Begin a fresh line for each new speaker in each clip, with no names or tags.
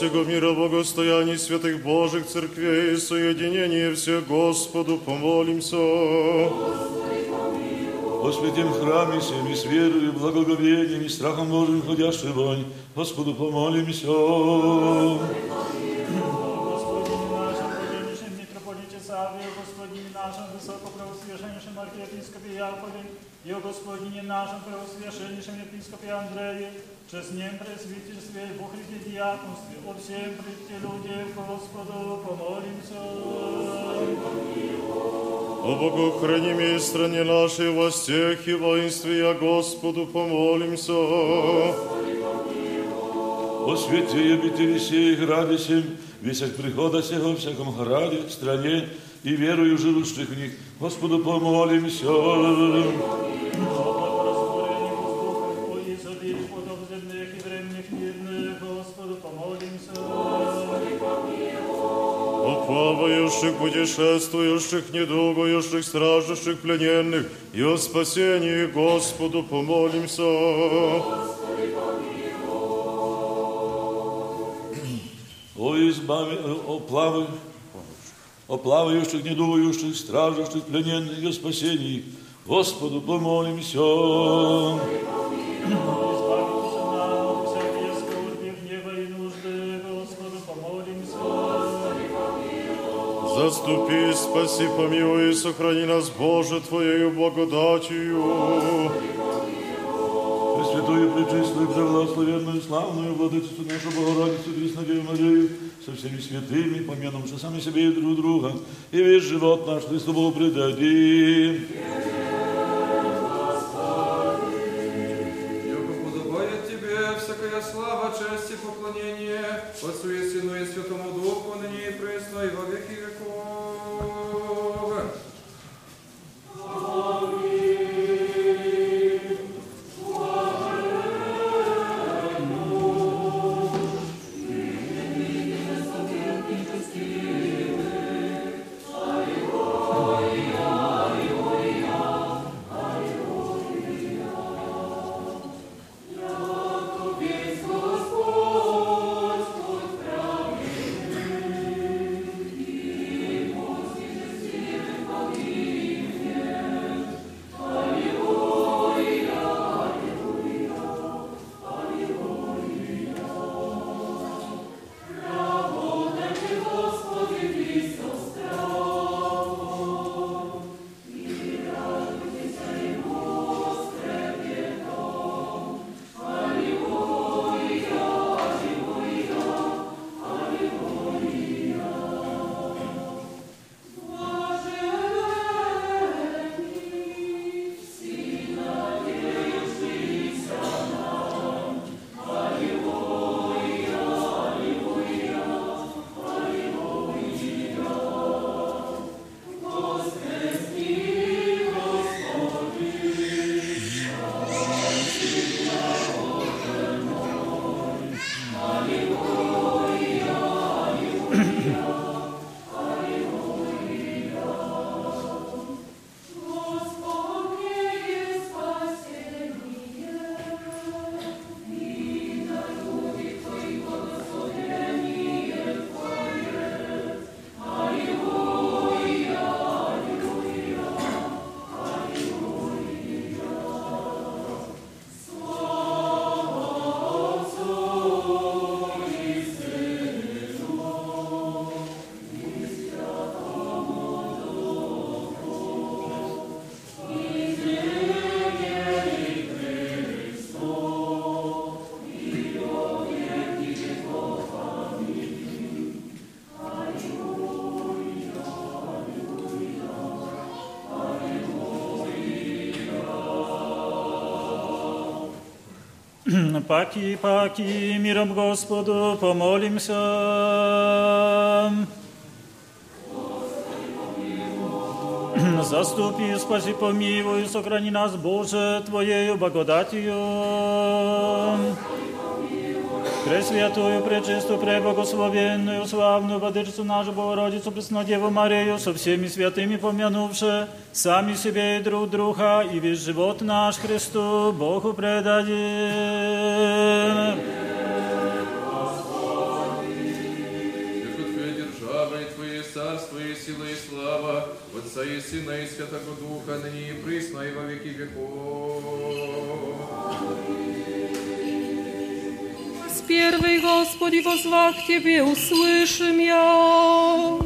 Всего мира, благостояние святых Божьих церквей, соединение все Господу помолимся.
О святем храме всем и с верою, благоговением и страхом Божьим ходящий вонь, Господу помолимся.
Господине высокопреосвященнейшем архиепископе Якове, и о Господине нашем, преосвященнейшем епископе Андрее, честнем пресвитерстве, во Христе диаконстве, о всем прийти люди, Господу помолимся.
О Богу, храни ми и стране нашей во стех и воинстве, я Господу помолимся.
О свете и обители сей, граде сем, весь от прихода сего, всяком граде, стране, и верою живущих в них. Господу помолимся.
плавающих, путешествующих, недугующих, стражущих, плененных, и о спасении Господу помолимся.
Господи, о, избави, о, плавающих, о плавающих, недующих, страждущих, плененных о спасении. Господу помолимся.
Господи, помилуй.
Заступи, спаси, помилуй и сохрани нас, Боже, Твоею благодатью.
Господи, Пресвятую, пречистую, преблагословенную, славную Владычицу нашу Богородицу, Преснодею Марию, со всеми святыми, помянувши сами себе и друг друга, и весь живот наш Христу Богу предадим.
Паки, паки, миром Господу помолимся. Заступи, спаси, помилуй, сохрани нас, Боже, Твоею благодатью. Пресвятую, пречистую, преблагословенную, славную Владычицу нашу Богородицу, Преснодеву Марию, со всеми святыми помянувши, сами себе и друг друга, и весь живот наш Христу Богу предадим.
Сына и Святого Духа, ныне и присно, и во веки веков.
С первой, Господи, возвах Тебе, услышим я.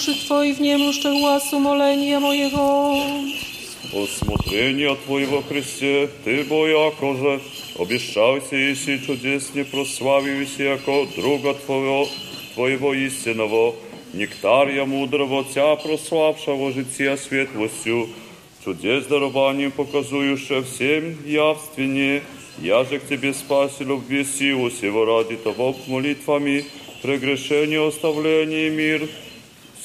duszy Twojej w немощах глас умоления моего.
От смотрения Твоего Христе, Ты, бо якоже, обещался еси чудесне прославився, яко друга Твоего, Твоего истинного, нектария мудрого Тя прославшего жития светлостью, чудес дарованием показующе всем явственнее, я же к Тебе, Спасителю, в силу сего ради того молитвами, прегрешение, оставление и мир,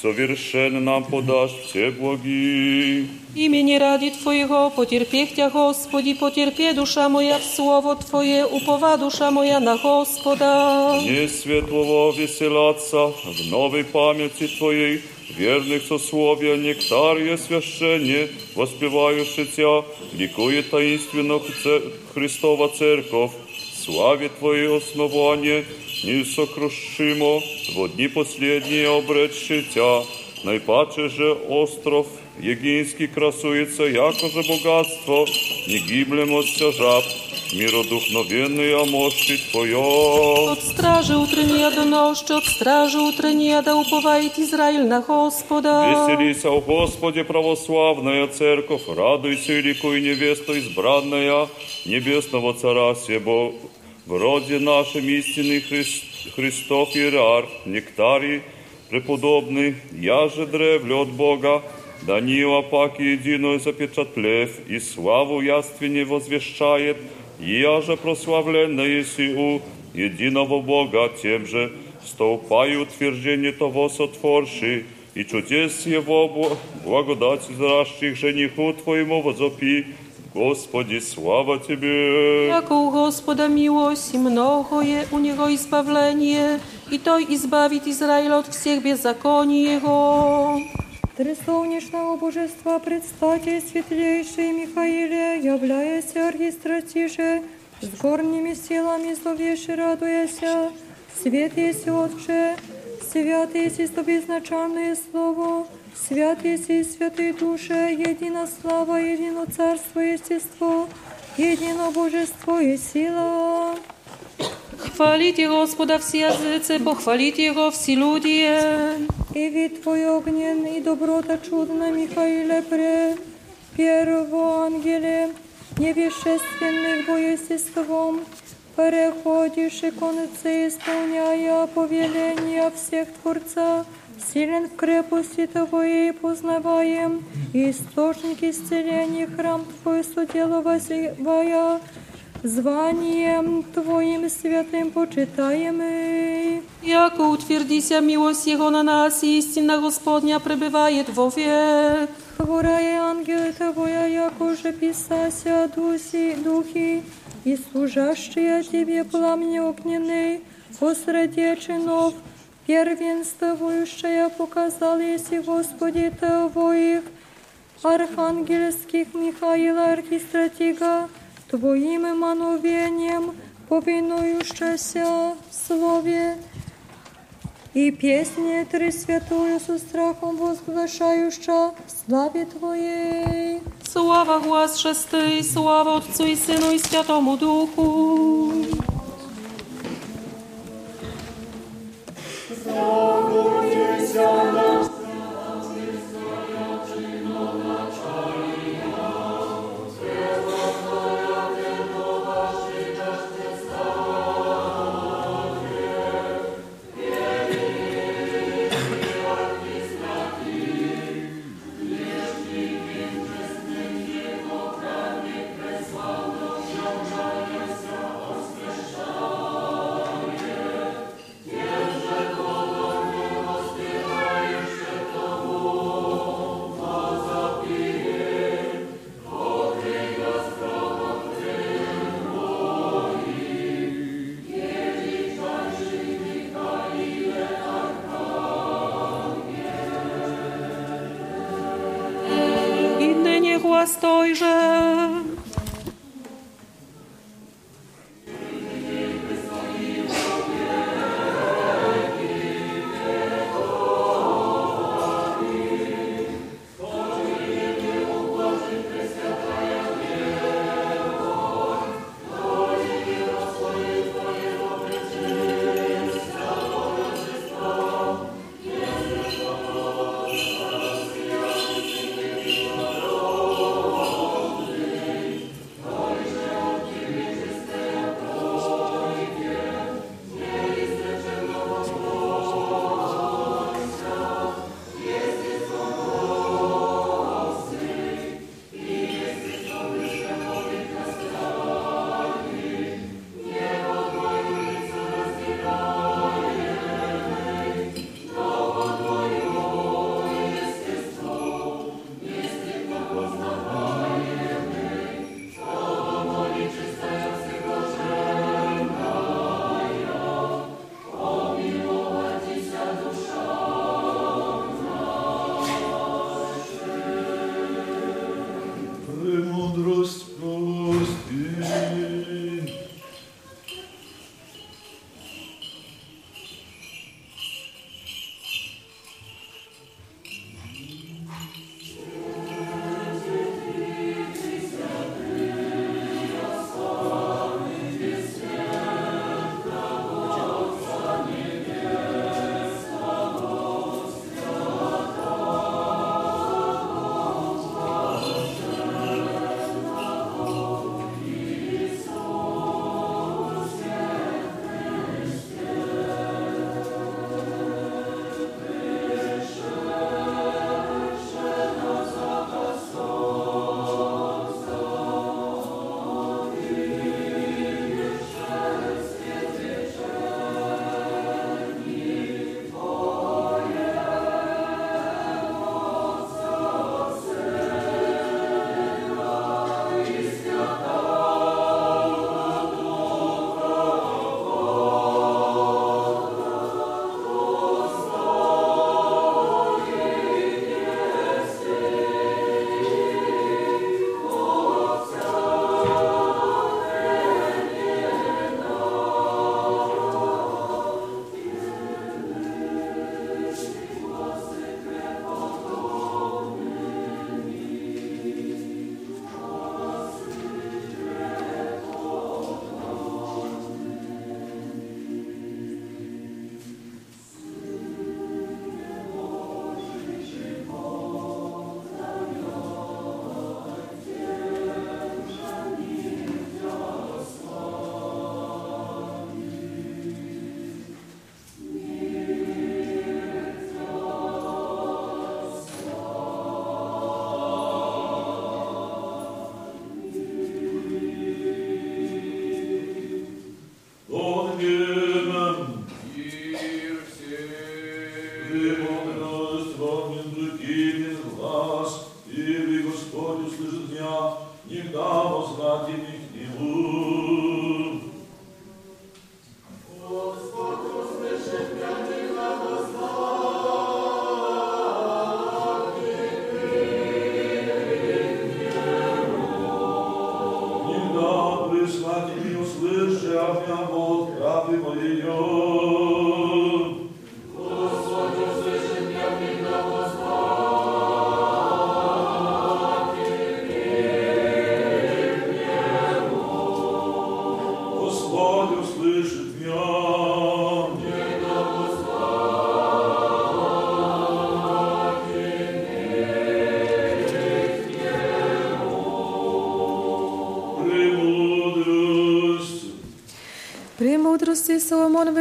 совершенно нам подашь все благи.
Imienie radi Twojego poterpiechcia, Господи, потерпе душа моя в Слово Твое, упова душа моя на Господа.
Не светлого веселаться в новой памяти Твоей, верных сословия, нектария священне, воспевающий Тя, ликует таинственно ц- Христова Церковь, славе Твое основание, несокрушимо, во дни последние обречши Тя, Найпаче же остров Егинский красуется, яко же богатство, не гиблем от жаб, миродухновенный о мощи Твоё.
Od straży utrenia do noszczy, od straży utrenia da upowaит Izrael na Господа.
Веселись, о Господе, православная церковь, радуйся, и ликуй невесту избранная небесного цара сего, в роде нашем истинный Христ, Христов иерарх, нектарий, преподобный, я же древле от Бога, Данила паки единую запечатлев, и славу яственне возвещает, и я же прославленно еси у единого Бога, тем же столпаю утверждение того сотворши, и чудес Его бл- благодати зращих жениху Твоему возопи, Господи, слава Тебе!
Jaką u Gospoda miłość i mnogo je u Niego i zbawlenie, i to i zbawit Izrael od всех беззаконий Jego.
Три солнечного божества предстати светлейший Михаиле, являясь архистратиже, с горними силами зловеши радуяся, свет есть Отче, свят есть и безначальное Слово, свят есть и святые душе, едино слава, едино царство, естество, едино божество и сила.
Chwalicie Gospoda wsi jazycy, pochwalicie Jego wsi ludzie.
И вид Твой огнен, и доброта чудна, Михаиле, пре первого ангеле, невещественных боестеством, переходишь и концы, исполняя повеления всех Творца, силен в крепости Твоей познаваем, и источник исцеления храм Твой соделывая, званием Твоим святым почитаемый.
Jako utwierdzisia miłość Jego na nas i istina Gospodnia przebywaje wo wiek.
Хворая ангелы Твоя, якоже писася дуси, духи, и служащие Тебе пламя огненный, посреди чинов, первенствующая показал, если Господи Твоих, архангельских Михаила Архистратига, Твоим мановением, повинующаяся в Слове, и песни Три святую со страхом возглашающа в славе Твоей.
Sława głaz szesty, sława Otcu i Synu i Świętemu Domnul este al nostru.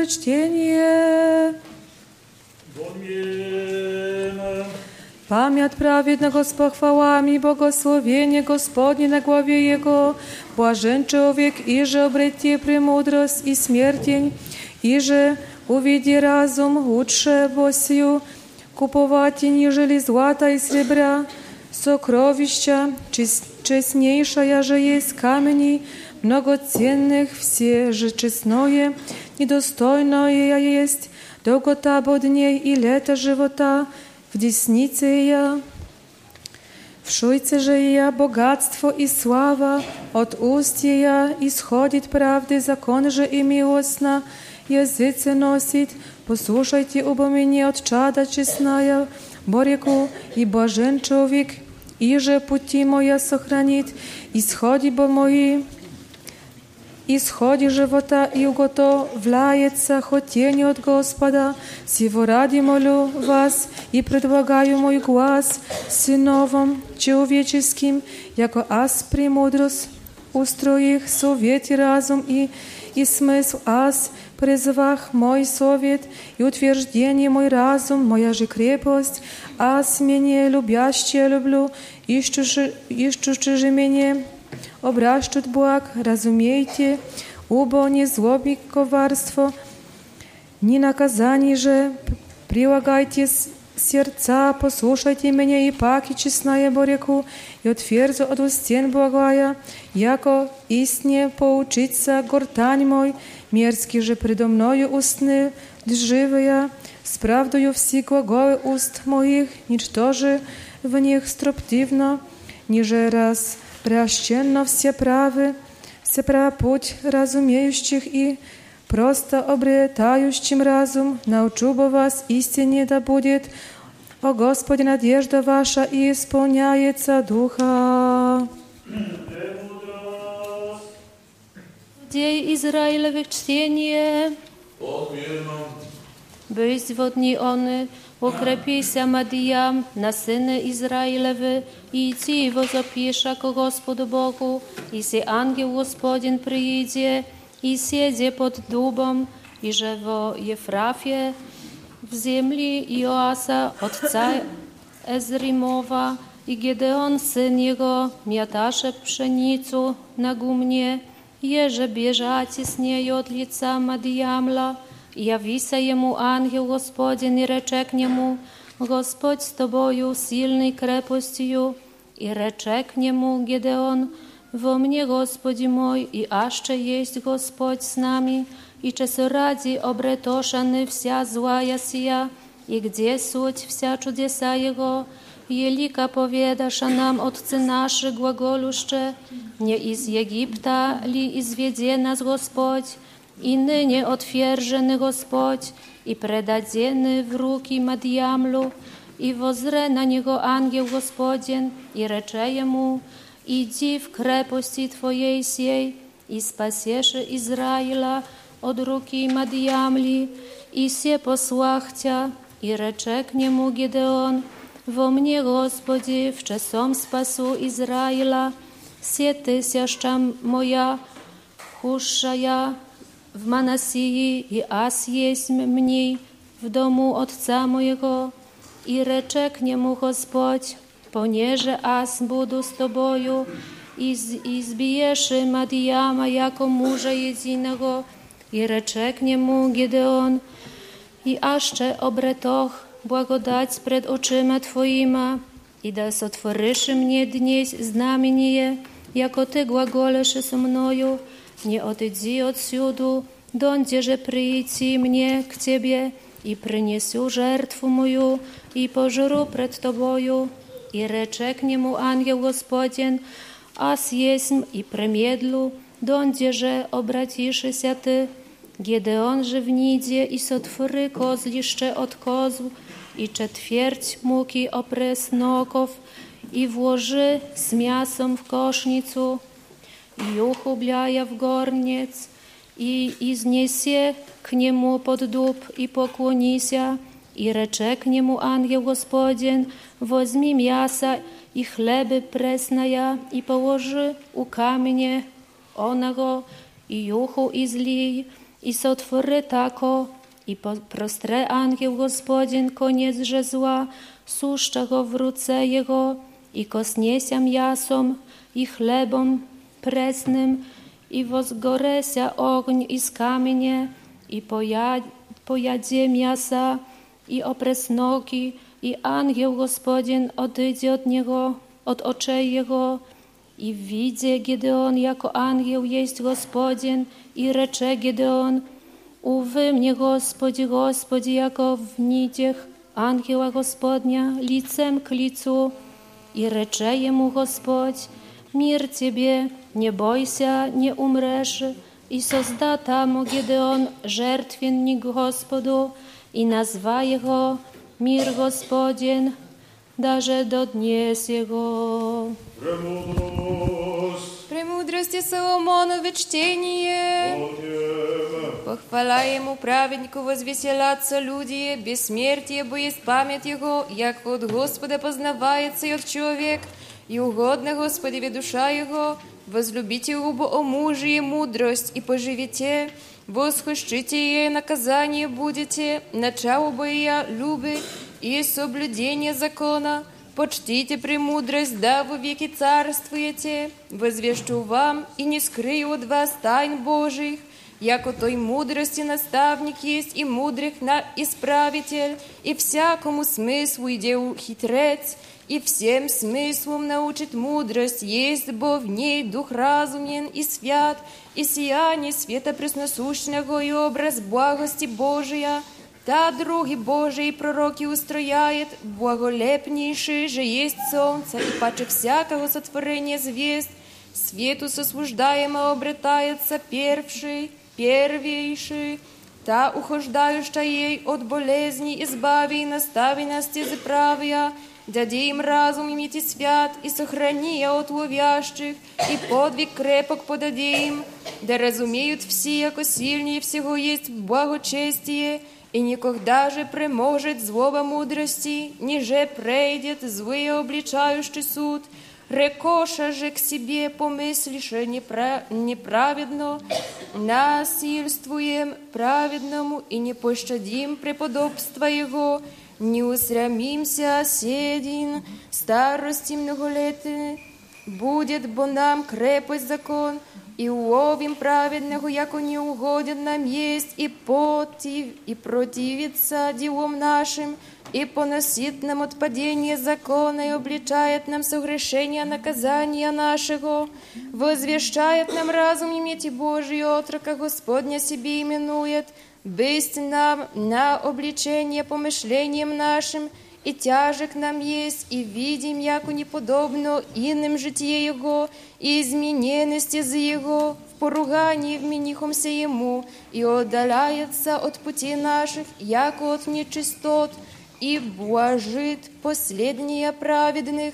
Izraилеве чтение.
Помимо.
Pamięt prawednego z pochwałami, błogosławienie Gospodnie na głowie Jego, błażen człowiek, iże obretie pремудроść i śmiercień, iże увидит разум лучше босью, куповать, нежели злата и сребра, сокровища, чес- честнейшая же есть камни, многоценных все же честное, недостойное есть, долгота бо дней и лето живота, в деснице я. В шуйце же я богатство и слава, от уст я исходит правды, закон же и милостно, языце носит, послушайте обо мне от чада честная, бореку и блажен человек, и же пути моя сохранит, исходи бо мои, исходи живота и уготовляется хотение от Господа. Сего ради молю вас и предлагаю мой глаз сыновам человеческим, яко аз премудрость устроих совет и разум и, и смысл аз призвах мой совет и утверждение мой разум, моя же крепость, аз меня любящее люблю, ищущий, ищущий же меня обращут благ, разумейте, убо не злобник коварство, ни наказание же, прилагайте с- сердца, послушайте меня и паки честная бореку, и отверзу от устен благая, яко истне поучиться гортань мой, мерзкий же предо мною устны лживые, с правдою все глаголы уст моих, ничто же в них строптивно, ниже раз прощенно все правы, все прав путь разумеющих и просто обретающим разум, научу бы вас истине да будет, о Господи, надежда ваша и исполняется Духа.
Dziej Izraelowych czcienie. Byś wodni ony, укрепися Мадиям на сыны Израилевы, и идти его запиша ко Господу Богу, и се ангел Господень прииде, и седе под дубом, и же во Ефрафе, в земли Иоаса, отца Ezrimowa i Gedeon syn jego miatasze pszenicу na gumnie, jeże bieżacie z niej od lica Madiamla, явися ему ангел Господень и рече к нему, Господь с тобою, сильной крепостью, и рече к нему Гедеон, во мне, Господи мой, и аще есть Господь с нами, и часу ради обретошаны вся злая сия, и где суть вся чудеса Его, Елика поведаша нам отцы наши глаголюще, не из Египта ли изведе нас Господь, и ныне отвержены Господь, и предадены в руки Мадьямлу, и возре на него ангел Господень, и рече ему, иди в крепости твоей сей, и спасешь Израиля от руки Мадьямли, и се послах тя, и рече к нему Гедеон, во мне, Господи, в часом спасу Израиля, се тысяча моя, худшая в Манасии, и аз есть мне в дому отца моего, и рече к нему Господь, понеже аз буду с тобою, из, избиешь Мадияма, яко мужа единого, и рече к нему Гедеон, i ażcze obretoch błagodać przed oczyma Twoima i da sotworyszy mnie dnieś znamienie, jako Ty głagolesz со мною, nie odydzi odsiudu, dondzie, że przyjdzie mnie k Ciebie i przyniesiu żertwu moją i pożru przed Tobою. I recze k niemu angiel Gospodzien, as jesm i premiedlu, dondzie, że obraciszy się Ty, że w nidzie i sotwory kozliszcze od kozł i czetwierć muki opres noków i włoży z miasem w kosznicu i uchubляя w gorniec i, i zniesie k niemu pod dób i pokłonisia i recze k niemu angiel Gospodzien возьми miasa i chleby presnaja i położy u kamienie onego i juchu i zlij i sotwory tako, i po, prostre angiel Gospodin koniec żezła, suszcza go w ruce jego, i kosniesia miasom, i chlebom presnym, i wozgoresia ogień i z kamienie, i poja, pojadzie miasa, i opres nogi, i angiel Gospodin odejdzie od niego, od oczej jego, i widzie Gedeon jako angiel jest Gospodin, i recze Gedeon, Uwy mnie Gospodzi, Gospodzi, jako w nidziech angiela Gospodnia, licem k licu, i recze jemu Господь, мир тебе, не бойся, не умрешь, и созда там Гедеон жертвенник Господу, и назва его мир Господень, даже до днес его.
Премудрости Соломонове чтение. Похвала ему праведнику возвеселятся люди, бессмертие бы есть память его, як от Господа познавается и от человек, и угодно Господи душа его, возлюбите его о муже и мудрость, и поживите, восхищите ей наказание будете, начало бы я любы и соблюдение закона, Почтите премудрость, да во веки царствуете, возвещу вам и не скрою от вас тайн Божьих, яко той мудрости наставник есть и мудрых на исправитель, и всякому смыслу идею хитрец, и всем смыслом научит мудрость, есть бо в ней дух разумен и свят, и сияние света пресносущного и образ благости Божия, та други Божий пророки устрояет, благолепнейший же есть солнце, и паче всякого сотворения звезд, свету сослуждаемо обретается первший, первейший, та ухождающая ей от болезни избави и настави на правия, им разум иметь и свят, и сохрани от ловящих, и подвиг крепок подаде им, да разумеют все, яко сильнее всего есть благочестие, и никогда же преможет злого мудрости, ниже прейдет злые обличающий суд, рекоша же к себе помыслише неправедно, насильствуем праведному и не пощадим преподобства его, не усрамимся седин, старости многолетны, будет бо нам крепость закон, и уловим праведного, яко не угоден нам есть, и против, и противится делом нашим, и поносит нам отпадение закона, и обличает нам согрешение наказания нашего, возвещает нам разум иметь Божий отрока Господня себе именует, бысть нам на обличение помышлением нашим, и тяжек нам есть, и видим, яко неподобно иным житие Его, и измененности за Его, в поругании вменихомся Ему, и отдаляется от пути наших, яко от нечистот, и блажит последние праведных.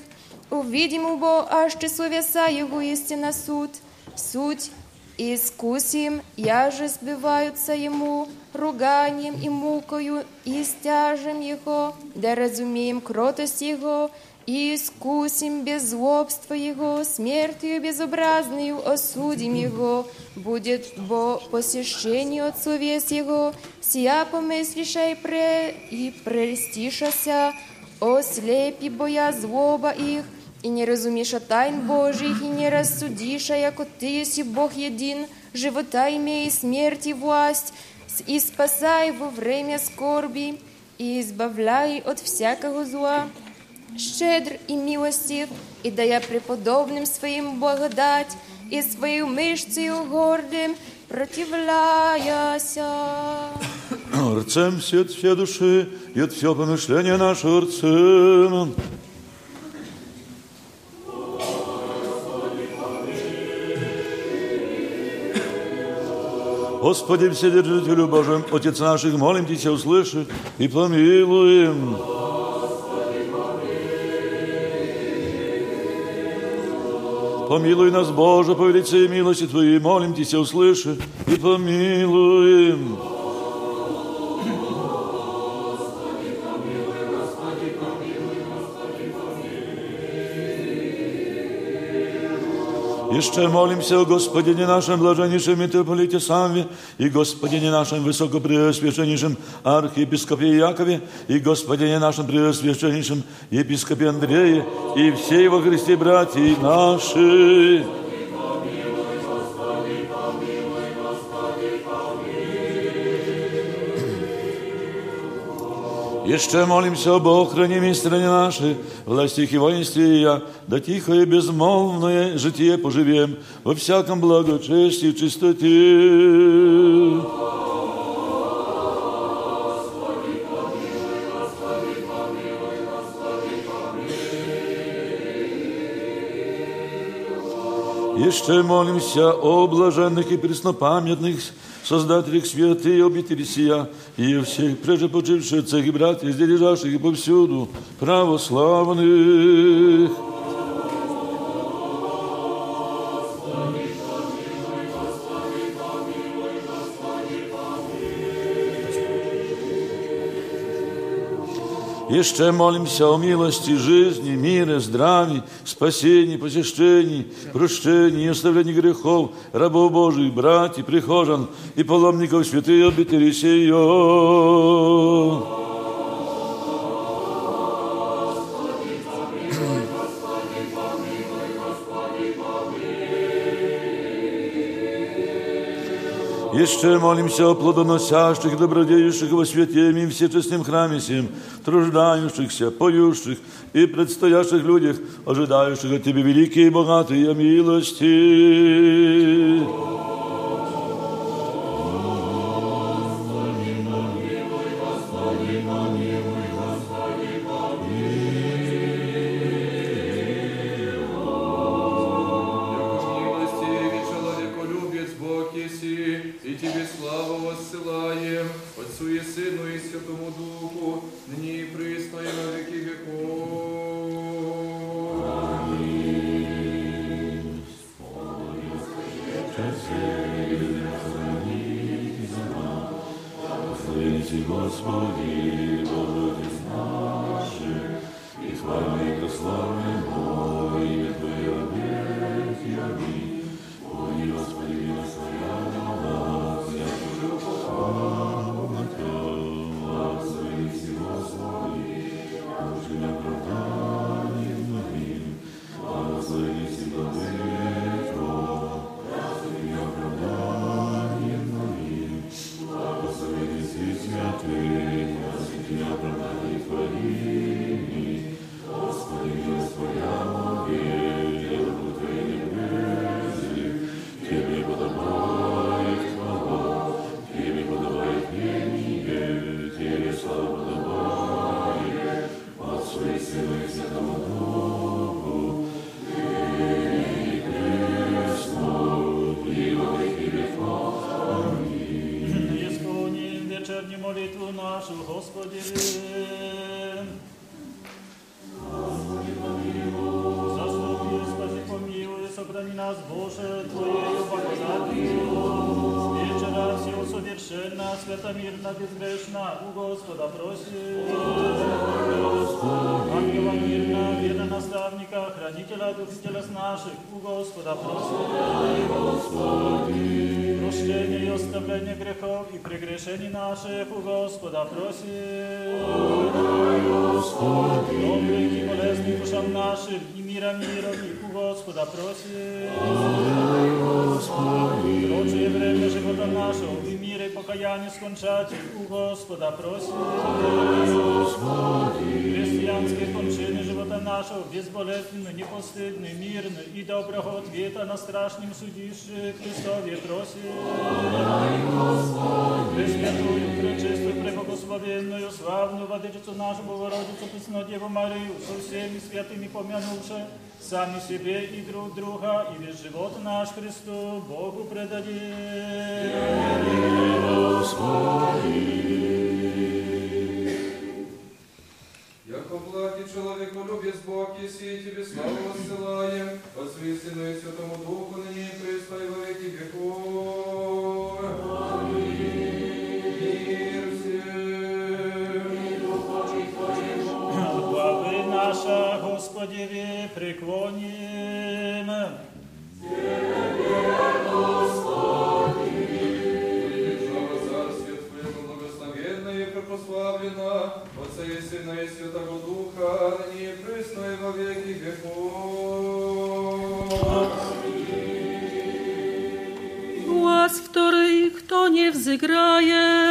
Увидим убо, аж совеса Его истина суд, суть искусим, я же сбиваются Ему, руганием и мукою, и стяжем Его, да разумеем кротость Его, и искусим беззлобство Его, смертью безобразную осудим Его, будет бо посещение от совесть Его, сия помыслиша и, пре, и прельстишася, ослепи боя злоба их, и не разумеша тайн Божьих, и не рассудиша, яко Ты есть Бог един, живота имей смерти власть, и спасай во время скорби, и избавляй от всякого зла. Щедр и милостив, и дая преподобным своим благодать, и свою мышцею гордым противляяся.
Рцем все от всей души и от всего помышления нашего рцем. Господи, Вседержителю Божьим, Отец наших, молим Тебя, услыши и помилуем. Помилуй нас, Боже, по велице и милости Твоей, молим Тебя, услыши и помилуем. Jeszcze молимся о Господине нашем блаженнейшем митрополите Савве и Господине нашем высокопреосвященнейшем архиепископе Якове и Господине нашем преосвященнейшем епископе Андрее и все во Христе братья наши. Jeszcze молимся об охране стране нашей, властях и воинстве я, да тихое безмолвное житие поживем во всяком благочестии и чистоте. Jeszcze молимся о блаженных и преснопамятных создателях святые обители сия, и о всех прежепочивших отцах и братьях, здесь лежащих и повсюду, православных. Jeszcze молимся о милости, жизни, мире, здравии, спасении, посещении, прощении оставлении грехов рабов Божьих, братьев, прихожан и паломников святых обители сия. Jeszcze молимся о плодоносящих, добродеющих во свете и всечестным храме сим, труждающихся, поющих и предстоящих людях, ожидающих от Тебе великие и богатые милости.
Доброго ответа на страшном судище Христове просим. Пресвятую, пречистую, преблагословенную, славную Владычицу нашу Богородицу, Пресную Деву Марию, со всеми святыми помянувши, сами себе и друг друга, и весь живот наш Христу Богу предадим.
Яко благий человеколюбец Бог еси, и Тебе славу воссылаем, Отцу и Сыну и Святому Духу, ныне и присно и во веки веков. Мир всем.
Главы наша, Господи, преклоним.
Сына и Святого Духа, ныне и присно и во веки веков.
Głos, który kto nie wzygraje.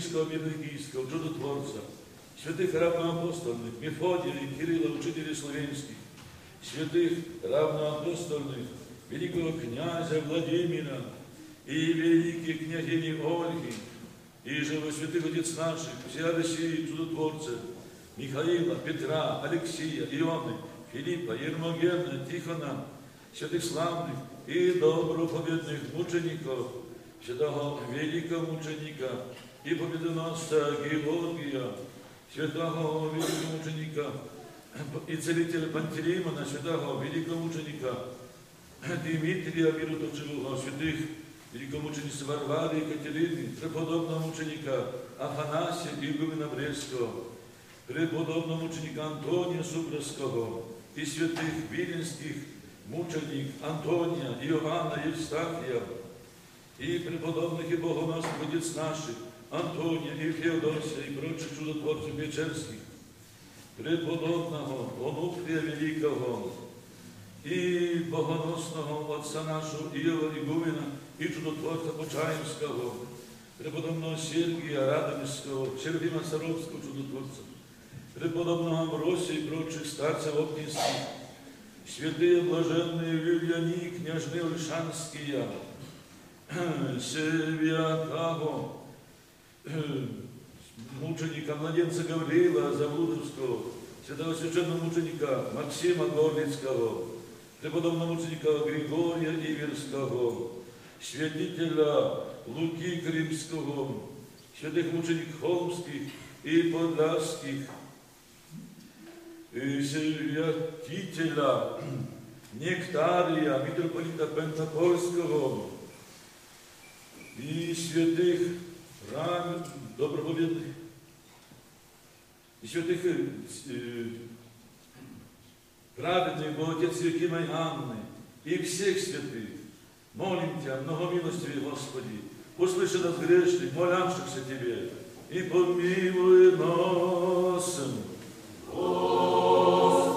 архиепископа Мирногийского, чудотворца, святых равноапостольных, Мефодия и Кирилла, учителей славянских, святых равноапостольных, великого князя Владимира и великой княгини Ольги, и же во святых Отец наших, вся Россия чудотворцев, Михаила, Петра, Алексия, Ионы, Филиппа, Ермогена, Тихона, святых славных и доброповедных мучеников, святого великого мученика и победоносца Георгия, святого великого мученика и целителя Пантелеймона, святого великого мученика Дмитрия Мироточивого, святых великомученицы Варвары и Екатерины, преподобного мученика Афанасия и Игумена Брестского, преподобного мученика Антония Субрского и святых виленских мученик Антония, Иоанна, Евстафия и преподобных и богоносных отец наших Антония и Феодосия и прочих чудотворцев Печерских, преподобного Онуфрия Великого и богоносного отца нашего Иова Игумена и чудотворца Почаевского, преподобного Сергия Радонежского, Серафима Саровского чудотворца, преподобного Амбросия и прочих старцев Огненских, святые блаженные Вильяни и княжны Ольшанские, Святаго, мученика младенца Гавриила Завудовского, святого священного мученика Максима Горницкого, преподобного мученика Григория Иверского, святителя Луки Кримского, святых мучеников Холмских и Подляских, святителя Нектария, митрополита Пентапольского, и святых рам, доброповедных, и святых э, праведных Боготец Якима и Анны, и всех святых, молим Тебя, многомилостивый Господи, услыши нас грешных, молявшихся Тебе, и помилуй нас. Господи, помилуй, Господи.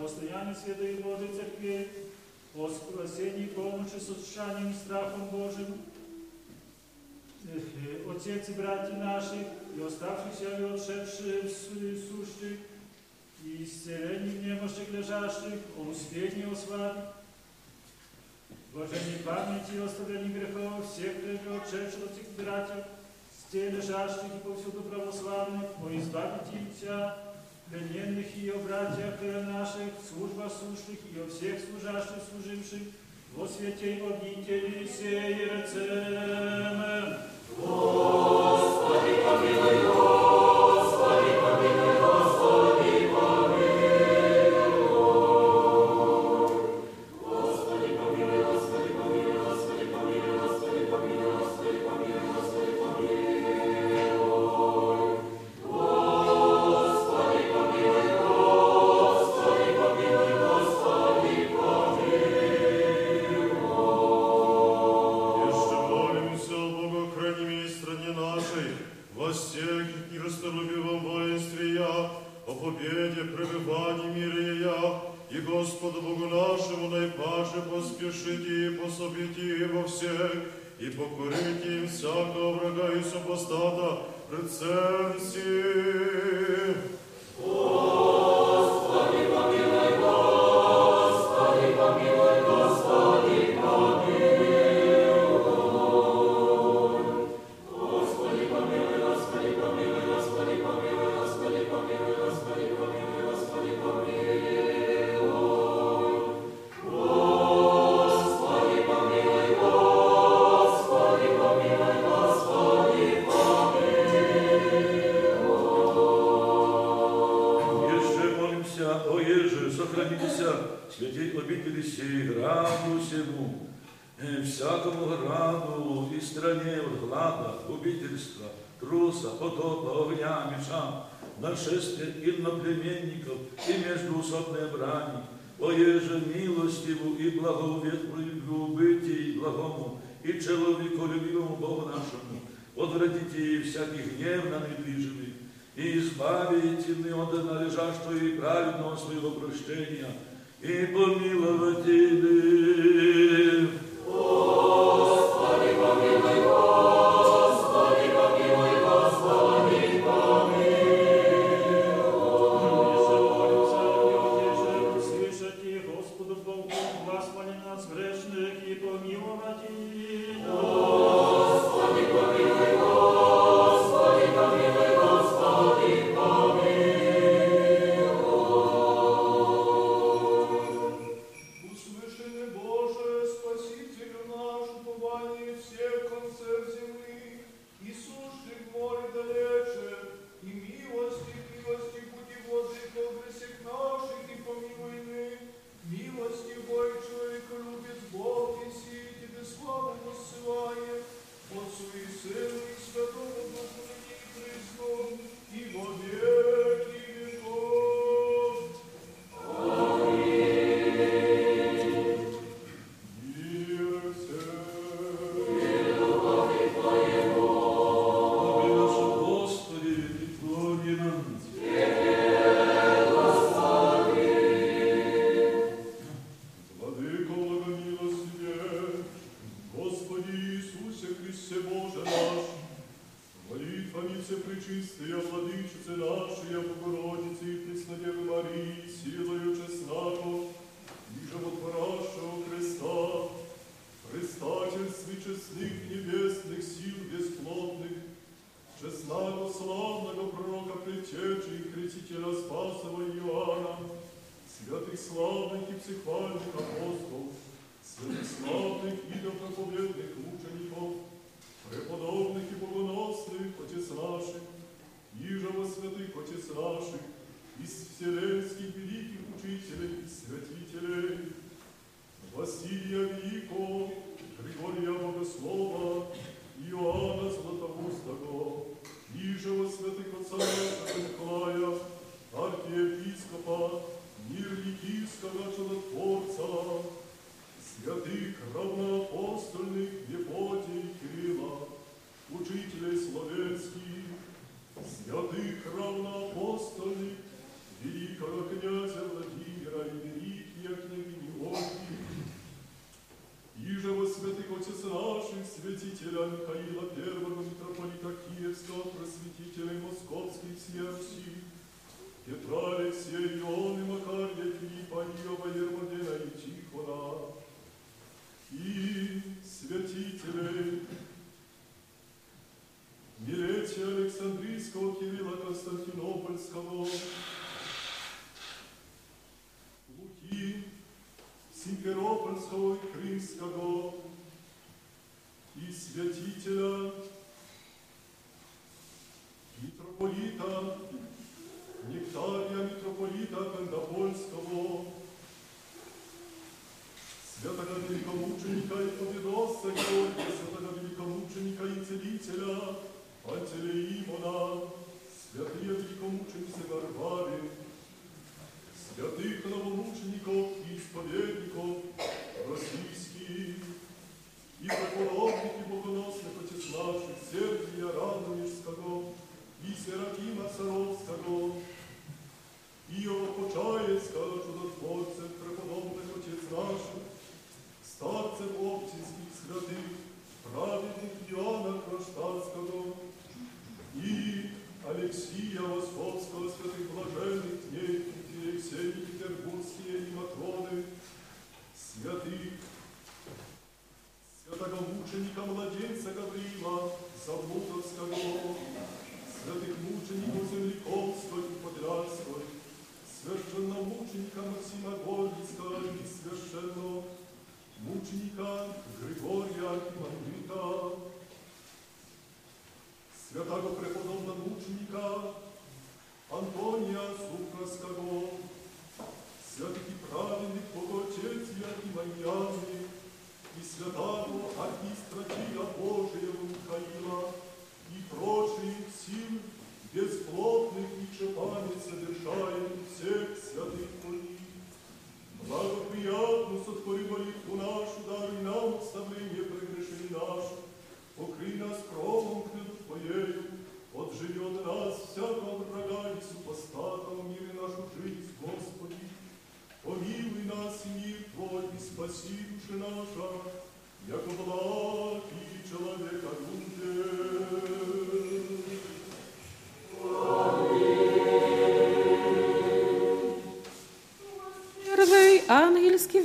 postojanju Святої Божої Церкви, о спасенні помочі сущанням страхом Божим, отец и братья наших, и оставшихся и отшедших сущих, и исцелении немощных лежащих, о успении о славе, Блаженней памяти и оставлении грехов всех прежде отшедших от их братьев, стей лежащих и повсюду православных, о
избавите их
plemiennych i o braciach naszych, służba słusznych i o wszystkich służaszych służywszych, w oświecie i ognicie i siejecemy. Gospodzie pomiluj
Boże. Italy. Polskiego ah, eles que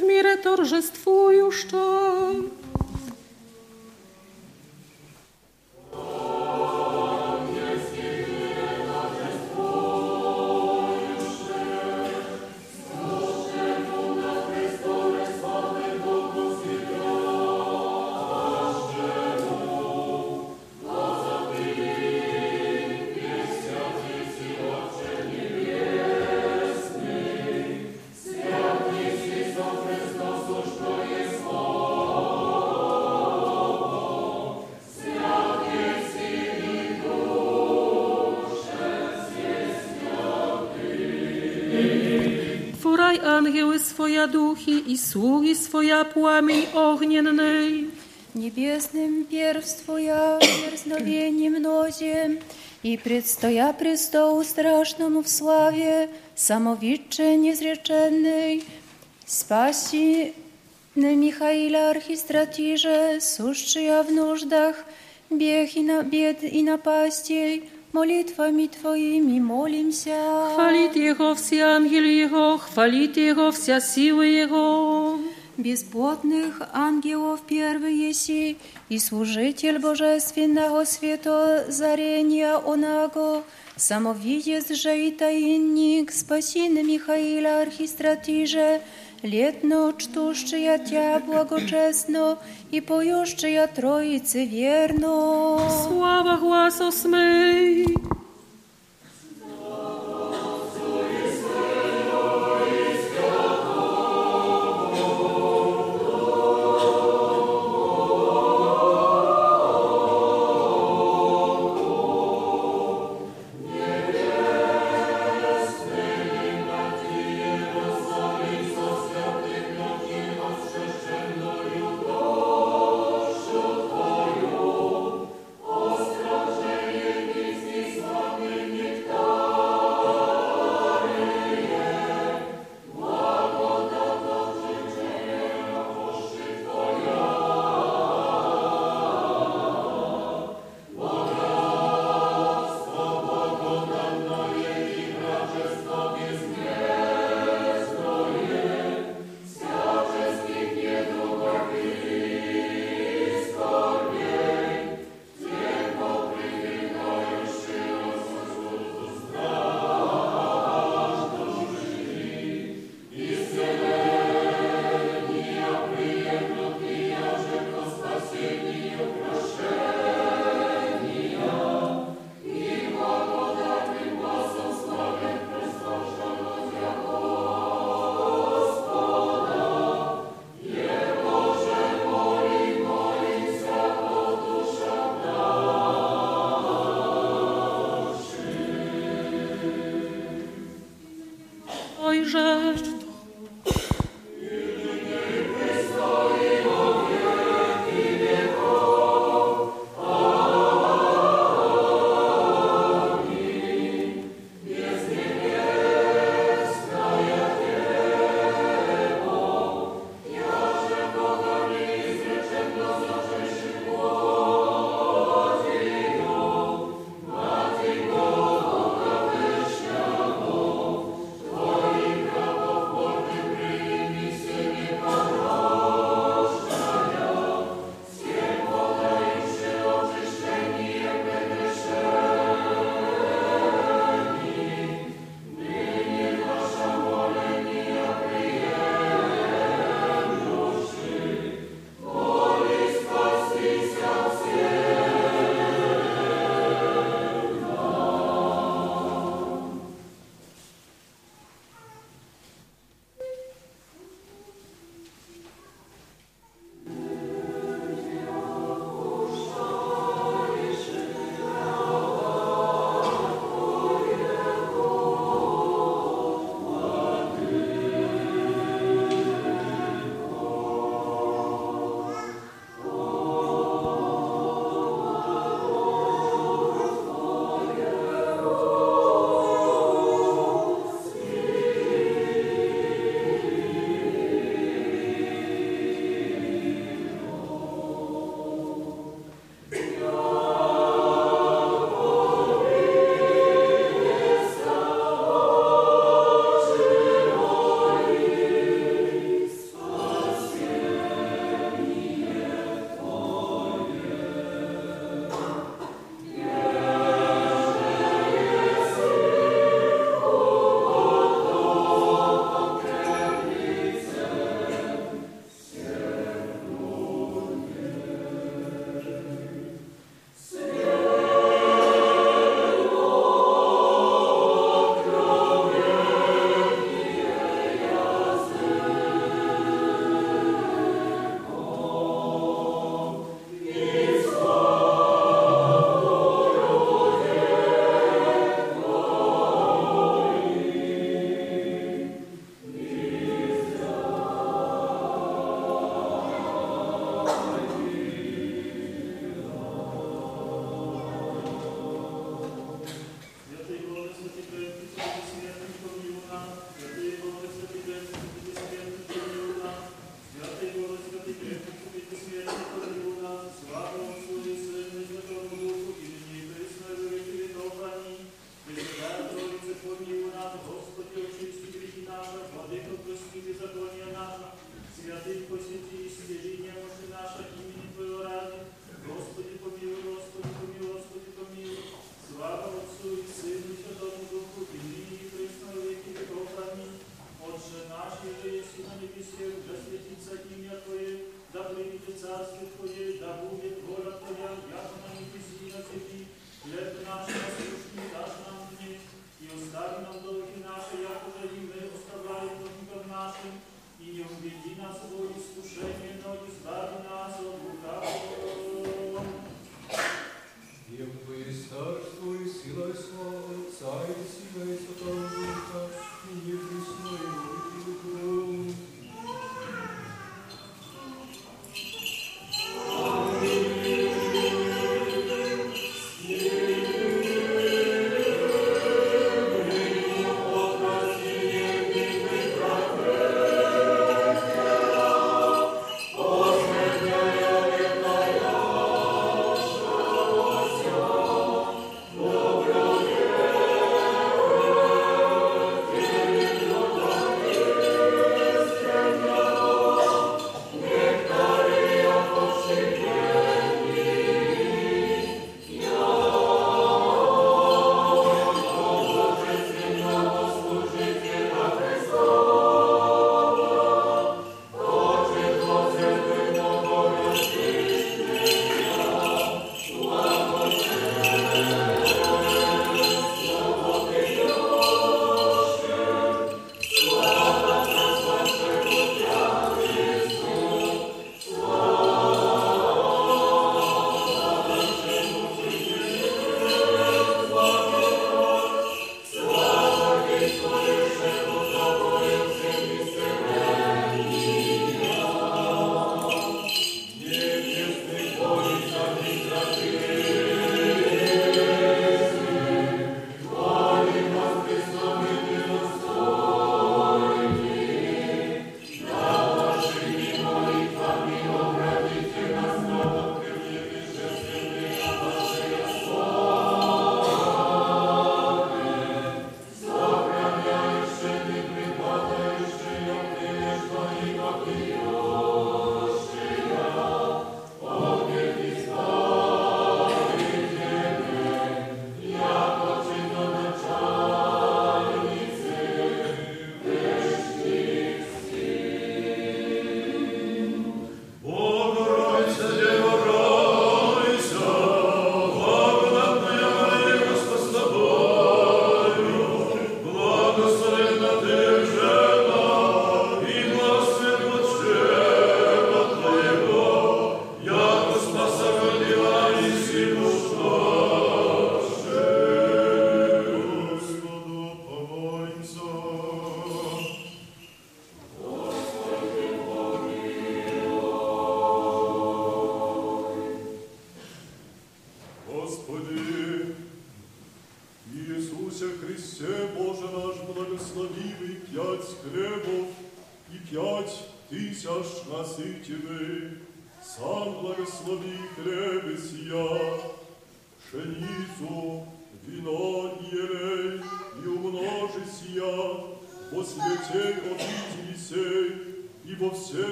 angiły swoje duchy i sługi swoja płamień ogniennej.
Niebiesnym pierwstwo ja wierznowienie mnoziem i przedstoja prystołu strasznemu w sławie samowicze niezrzeczennej. Spasi na Michaila Archistratirze, suszczy ja w nóżdach, biech i na bied i napaściej, Молитвами Твоими молимся.
Хвалит Его все ангелы Его, хвалит Его вся сила Его.
безплотних ангелов первый еси, и служитель божественного света зарения онаго, самовидец же и таинник, спаси на Михаила архистратиже, летно чтущая Тя благочесно и поющая Троицы верно.
Слава глаз осмей!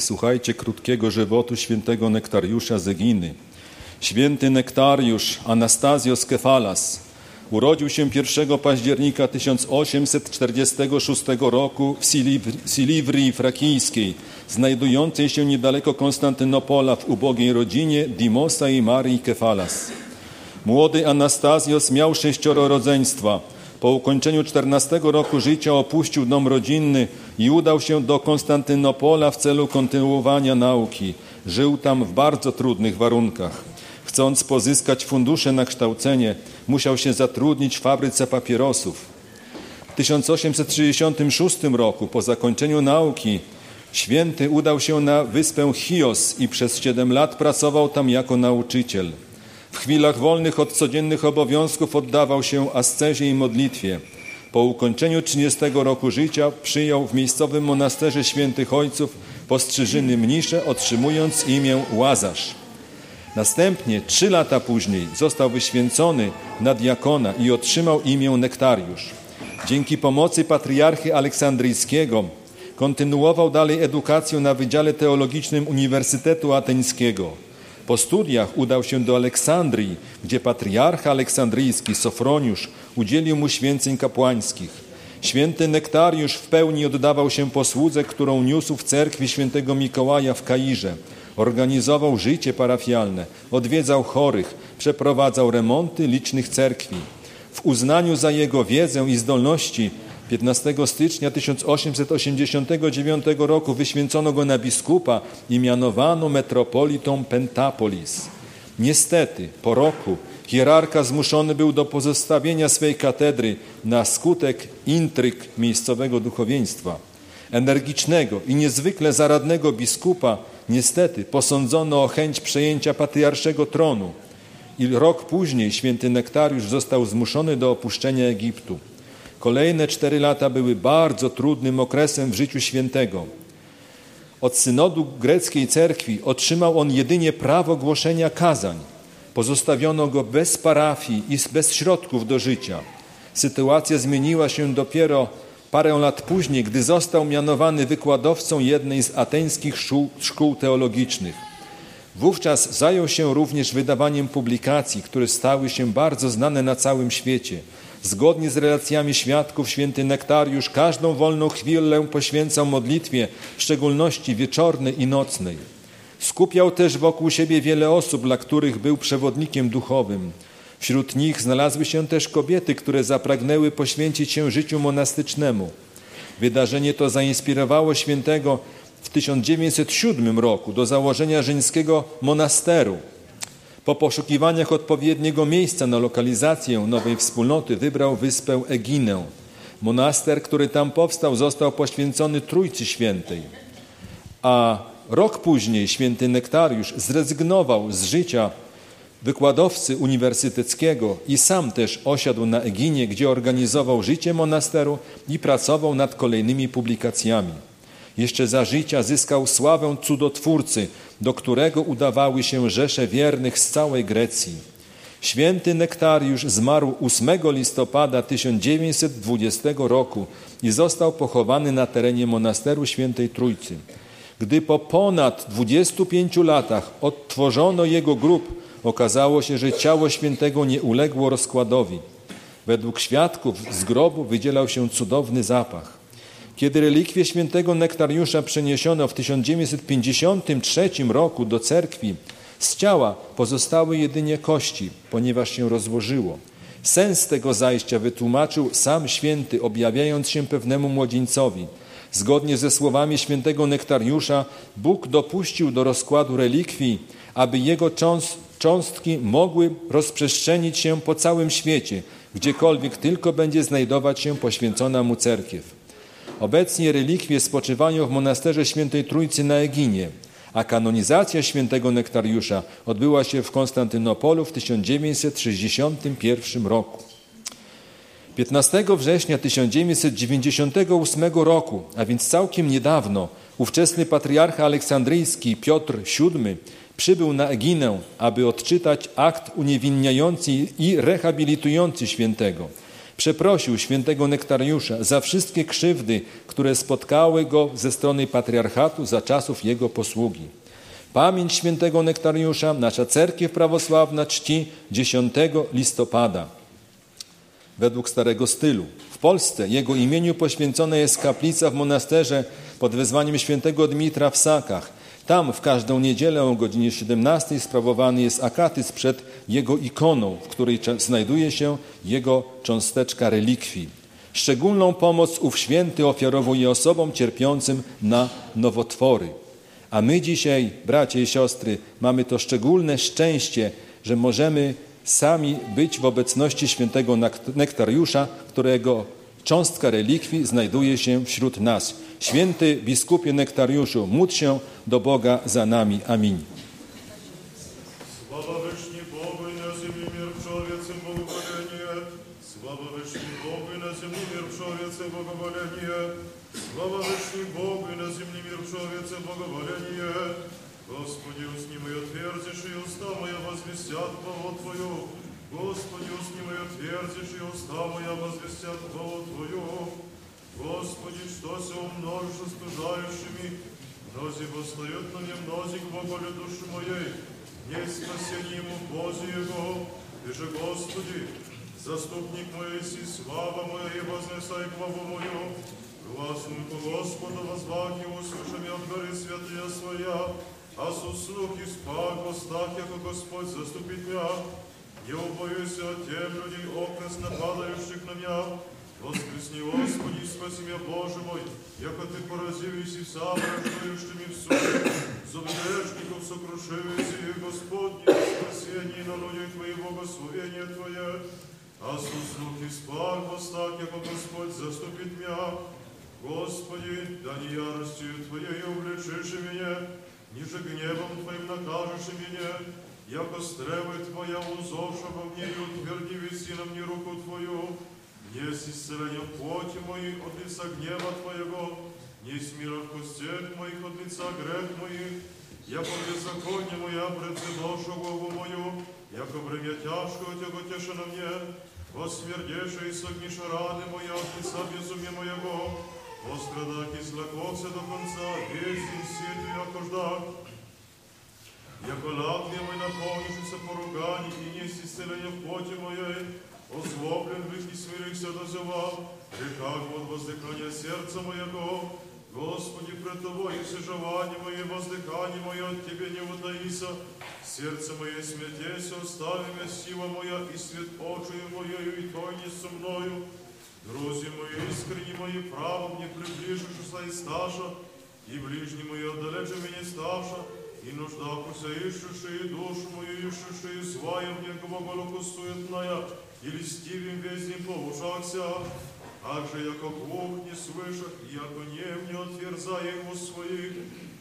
Wysłuchajcie krótkiego żywotu świętego Nektariusza z Eginy. Święty Nektariusz Anastazjos Kefalas urodził się 1 października 1846 roku w Siliwrii Frakijskiej, znajdującej się niedaleko Konstantynopola w ubogiej rodzinie Dimosa i Marii Kefalas. Młody Anastazjos miał sześcioro rodzeństwa. Po ukończeniu 14 roku życia opuścił dom rodzinny i udał się do Konstantynopola w celu kontynuowania nauki. Żył tam w bardzo trudnych warunkach. Chcąc pozyskać fundusze na kształcenie, musiał się zatrudnić w fabryce papierosów. W 1866 roku, po zakończeniu nauki, święty udał się na wyspę Chios i przez 7 lat pracował tam jako nauczyciel. W chwilach wolnych od codziennych obowiązków oddawał się ascezie i modlitwie. Po ukończeniu 30 roku życia przyjął w miejscowym monasterze świętych ojców postrzyżyny mnisze, otrzymując imię Łazarz. Następnie, trzy lata później, został wyświęcony na diakona i otrzymał imię Nektariusz. Dzięki pomocy patriarchy aleksandryjskiego kontynuował dalej edukację na Wydziale Teologicznym Uniwersytetu Ateńskiego. Po studiach udał się do Aleksandrii, gdzie patriarcha aleksandryjski Sofroniusz udzielił mu święceń kapłańskich. Święty Nektariusz w pełni oddawał się posłudze, którą niósł w cerkwi świętego Mikołaja w Kairze. Organizował życie parafialne, odwiedzał chorych, przeprowadzał remonty licznych cerkwi. W uznaniu za jego wiedzę i zdolności 15 stycznia 1889 roku wyświęcono go na biskupa i mianowano metropolitą Pentapolis. Niestety, po roku hierarcha zmuszony był do pozostawienia swej katedry na skutek intryg miejscowego duchowieństwa. Energicznego i niezwykle zaradnego biskupa niestety posądzono o chęć przejęcia patriarszego tronu i rok później święty Nektariusz został zmuszony do opuszczenia Egiptu. Kolejne cztery lata były bardzo trudnym okresem w życiu świętego. Od synodu greckiej cerkwi otrzymał on jedynie prawo głoszenia kazań. Pozostawiono go bez parafii i bez środków do życia. Sytuacja zmieniła się dopiero parę lat później, gdy został mianowany wykładowcą jednej z ateńskich szkół, szkół teologicznych. Wówczas zajął się również wydawaniem publikacji, które stały się bardzo znane na całym świecie. Zgodnie z relacjami świadków, święty Nektariusz każdą wolną chwilę poświęcał modlitwie, w szczególności wieczornej i nocnej. Skupiał też wokół siebie wiele osób, dla których był przewodnikiem duchowym. Wśród nich znalazły się też kobiety, które zapragnęły poświęcić się życiu monastycznemu. Wydarzenie to zainspirowało świętego w 1907 roku do założenia żeńskiego monasteru. Po poszukiwaniach odpowiedniego miejsca na lokalizację nowej wspólnoty wybrał wyspę Eginę. Monaster, który tam powstał, został poświęcony Trójcy Świętej. A rok później święty Nektariusz zrezygnował z życia wykładowcy uniwersyteckiego i sam też osiadł na Eginie, gdzie organizował życie monasteru i pracował nad kolejnymi publikacjami. Jeszcze za życia zyskał sławę cudotwórcy, do którego udawały się rzesze wiernych z całej Grecji. Święty Nektariusz zmarł 8 listopada 1920 roku i został pochowany na terenie monasteru Świętej Trójcy. Gdy po ponad 25 latach odtworzono jego grób, okazało się, że ciało świętego nie uległo rozkładowi. Według świadków z grobu wydzielał się cudowny zapach. Kiedy relikwie świętego Nektariusza przeniesiono w 1953 roku do cerkwi, z ciała pozostały jedynie kości, ponieważ się rozłożyło. Sens tego zajścia wytłumaczył sam święty, objawiając się pewnemu młodzieńcowi. Zgodnie ze słowami świętego Nektariusza, Bóg dopuścił do rozkładu relikwii, aby jego cząstki mogły rozprzestrzenić się po całym świecie, gdziekolwiek tylko będzie znajdować się poświęcona mu cerkiew. Obecnie relikwie spoczywają w monasterze Świętej Trójcy na Eginie, a kanonizacja świętego Nektariusza odbyła się w Konstantynopolu w 1961 roku. 15 września 1998 roku, a więc całkiem niedawno, ówczesny patriarcha aleksandryjski Piotr VII przybył na Eginę, aby odczytać akt uniewinniający i rehabilitujący świętego. Przeprosił świętego Nektariusza za wszystkie krzywdy, które spotkały go ze strony patriarchatu za czasów jego posługi. Pamięć świętego Nektariusza nasza cerkiew prawosławna czci 10 listopada. Według starego stylu. W Polsce jego imieniu poświęcona jest kaplica w monasterze pod wezwaniem świętego Dmitra w Sakach. Tam w każdą niedzielę o godzinie 17 sprawowany jest akatyzm przed jego ikoną, w której znajduje się jego cząsteczka relikwii. Szczególną pomoc ów święty ofiarowuje osobom cierpiącym na nowotwory. A my dzisiaj, bracia i siostry, mamy to szczególne szczęście, że możemy sami być w obecności świętego Nektariusza, którego cząstka relikwii znajduje się wśród nas. Święty biskupie Nektariuszu, módl się do Boga za nami. Amin.
умножишь стужающими, мнози восстают на мне, мнози к Боголю души моей, не спасение ему Божьего. Его. Ты же, Господи, заступник мой, си слава моя, и вознесай главу мою. Гласную по Господу возвать и услышим от горы святая своя, а с услуг и спак востах, яко Господь заступит меня. Не убоюсь от тем людей окрест нападающих на меня, Воскресни, Господи, спаси меня Боже мой, яко Ты поразив і сів сам рождаючими в суді, з обережником сокрушився, Господне, Господні, спасені на людях Твої, благословення Твое, а суснув и спар постав, яко Господь заступит меня. Господи, да не яростью Твоей увлечишь меня, ниже гневом Твоим накажешь меня, яко стрелы Твоя узоша во мне, и утверди веси на мне руку Твою, Есть исцеление плоти моей от лица гнева Твоего, есть мира в костях моих от лица грех моих, яко беззаконие моя предвиношу голову мою, яко бремя тяжкого Тего теша на мне, Восмердеше и согниша раны моя от лица безумия моего, Пострадах и злакося до конца, весь день сету яко ждах, Яко латвия мой наполнившийся поруганий и несть исцеление в плоти моей, озлоблен грех и смирихся дозывал, реках вот воздыхание сердца моего, Господи, пред Тобой и сожевание мое, воздыхание мое от Тебе не утаися, сердце мое смятейся, остави меня сила моя и свет очию моею, и той не со мною. Друзі мої, искренні мої, право мне приближишься и сташа, и ближні мої отдалече мені ставша, и нуждахуся ищущи, и душу мою ищущи, и сваем некого голокосуетная, и листивым вездем повушахся, Также, яко Бог не слышах, и яко нем не отверзая его своих,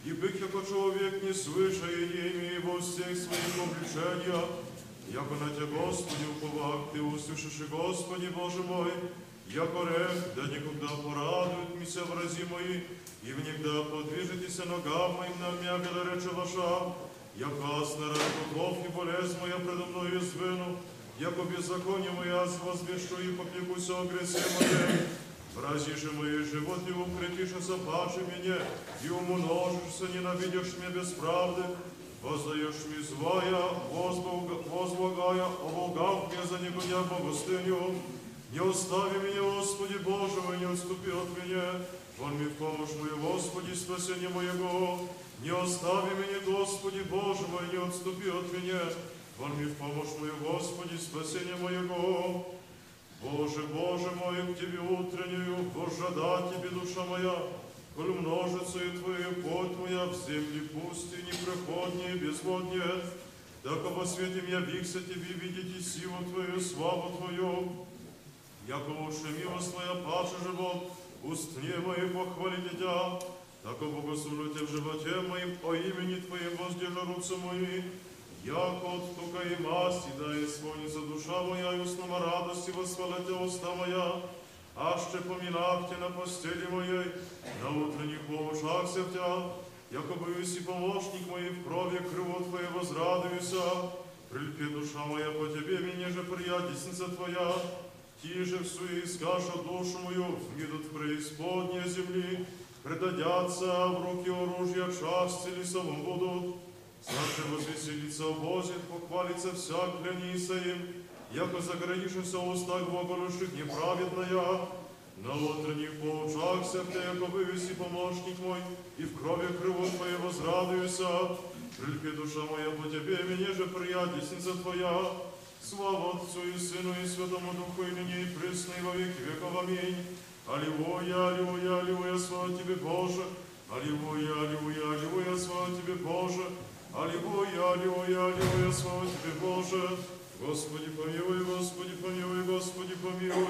и бык, яко человек не слышая, не имея его всех своих обличения, яко на Тебя, Господи, уповах, Ты услышишь, и Господи, Боже мой, яко рех, да никогда порадует мися врази мои, и внегда подвижитеся ногам моим на мягко рече ваша, яко асна ракотов и болезнь моя предо мною звену, яко беззаконие моя возвещу и попекуся о гресе моей. Вразишь мои живот и укрепишься паче меня, и умножишься, ненавидишь меня без правды, воздаешь мне звая, возблагая, оболгав мне за него я богостыню. Не остави меня, Господи Боже мой, не отступи от меня. Вон мне в помощь мою, Господи, спасение моего. Не остави меня, Господи Боже мой, не отступи от меня. В помощь мою, Господи, спасение моего. Боже, Боже мой, к Тебе утреннюю, вожжада Тебе, душа моя, коль множится и Твоя плоть моя в земле пусти, непроходнее, безводнее, так во свете меня вихся Тебе видеть и силу Твою, славу Твою, яко лучше милость Твоя, паче живот, устне мои похвалить Тебя, так богослужу Тебе в животе моим, о имени Твоем воздержа мои, Яко отстукає тока і дає свониться душа моя, і основа радості восхвалити уста моя, а ще помінахте на постелі моєї, на утренніх повошах се втя, яко і помощник моїй в крові криво Твоє возрадуюся, прильпи душа моя по Тебе, мені же приятельница Твоя, Ти же всю искаша душу мою, видут в преисподней земли, предадятся в руки оружия, части лесовым будут. Саше возвеселится обозит, похвалится всяк глянися им, яко загранишься устах глаголюших неправедная, на утренних поучахся в те, яко вывеси помощник мой, и в крови крыло Твое возрадуюся, прильпи душа моя по Тебе, мне же прия десница Твоя, слава Отцу и Сыну и Святому Духу, и ныне и пресно, и во веки веков. Аминь. Аллилуйя, аллилуйя, аллилуйя, слава Тебе, Боже, Аллилуйя, аллилуйя, аллилуйя, слава Тебе, Боже, Аллилуйя, аллилуйя, аллилуйя, слава Тебе, Боже. Господи, помилуй, Господи, помилуй, Господи, помилуй.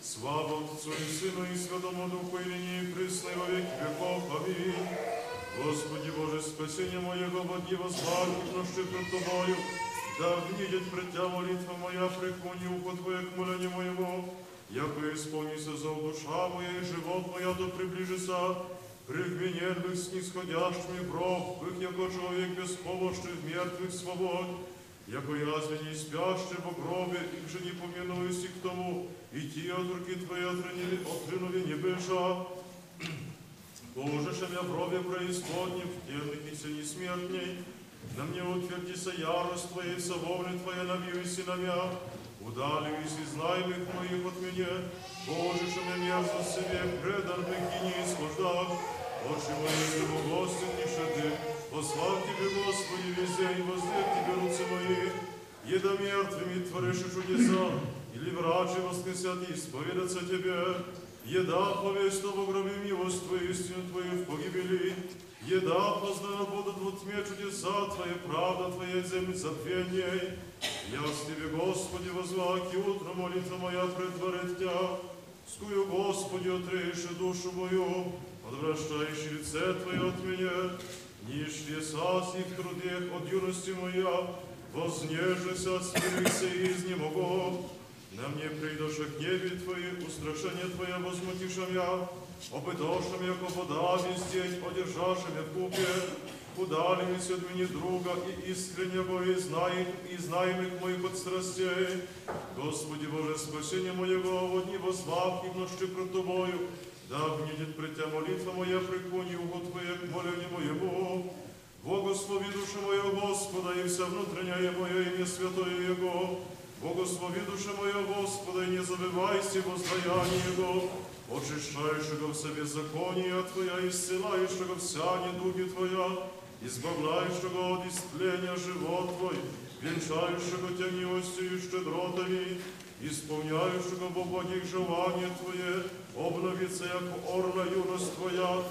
Слава Отцу и Сыну и Святому Духу, и ныне и присно, и во веки веков. Аминь. Господи Боже, спасение моего, води возблагих ноши пред Тобою, да внидет пред Тя молитва моя, преклони ухо Твое к молению моему, яко исполнится за душа моя и живот моя, да приближится, Пригвенерных снисходящими бров, их яко человек беспомощный в мертвых свобод, яко язве не спящий в гробе, их же не помянуюсь и к тому, и ти от руки Твоей отрянули, отрянули не бежа. Положишь меня в робе преисподнем, в темных и все несмертней, на мне утвердися ярость Твоя, и сововля Твоя навьюйся на меня, удаливаюсь из знаймых моих от меня, Боже, что мне мерзость себе предан быки не исхождах, Очи мои ему гости не шады, послав Тебе, Господи, весь день, воздет Тебе руцы мои, еда мертвыми творишь чудеса, или врачи воскресят и исповедаться Тебе, еда повесть в гробе милость Твою, истину Твою в погибели, еда познана будут в тьме чудеса Твои, правда Твоя земли забвенней. Я с Тебе, Господи, возваки, утро молитва моя предварит Тя, скую, Господи, отрейши душу мою, Отвращающий лице Твое от меня, ниж леса в трудех от юности моя, вознежися, смирися и изнемогу. На мне придоше гневе Твои, устрашение Твое возмутишем я, опытошем, яко вода вездень, одержашем я в купе, удалимся от меня друга и искреннего и знаем, и знаемых моих от страстей. Господи Боже, спасение моего, одни возвав и в ночи пред Тобою, да внидет пред Тя молитва моя, преклони уго Твое к молению моему. Благослови душа моя Господа, и вся внутренняя моя имя святое Его. Благослови душа моя Господа, и не забывайся воздаяние Его. Очищающего все беззакония Твоя, исцелающего вся недуги Твоя, избавляющего от истления живот Твой, венчающего Тя милостью и щедротами, исполняющего во благих желания Твое, обновится, як орла юность Твоя,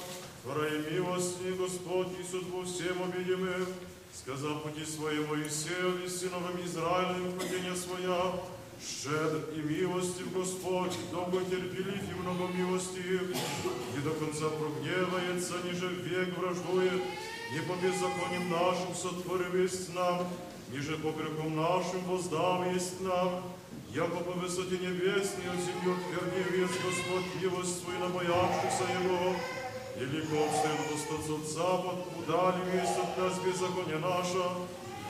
Творай милости, Господь, и судьбу всем обидимым, сказав пути своему Моисею и сыновам Израилем хотение своя, щедр и милостив Господь, долго терпелив и много милостив, и до конца прогневается, ниже век враждует, не по беззакониям нашим сотворив есть нам, ниже по грехам нашим воздав есть нам, яко по высоте небесной от земли отвернив есть Господь милость свою на боявшихся Его, и ликом сын востацот запад, удали весь от нас беззаконие наше,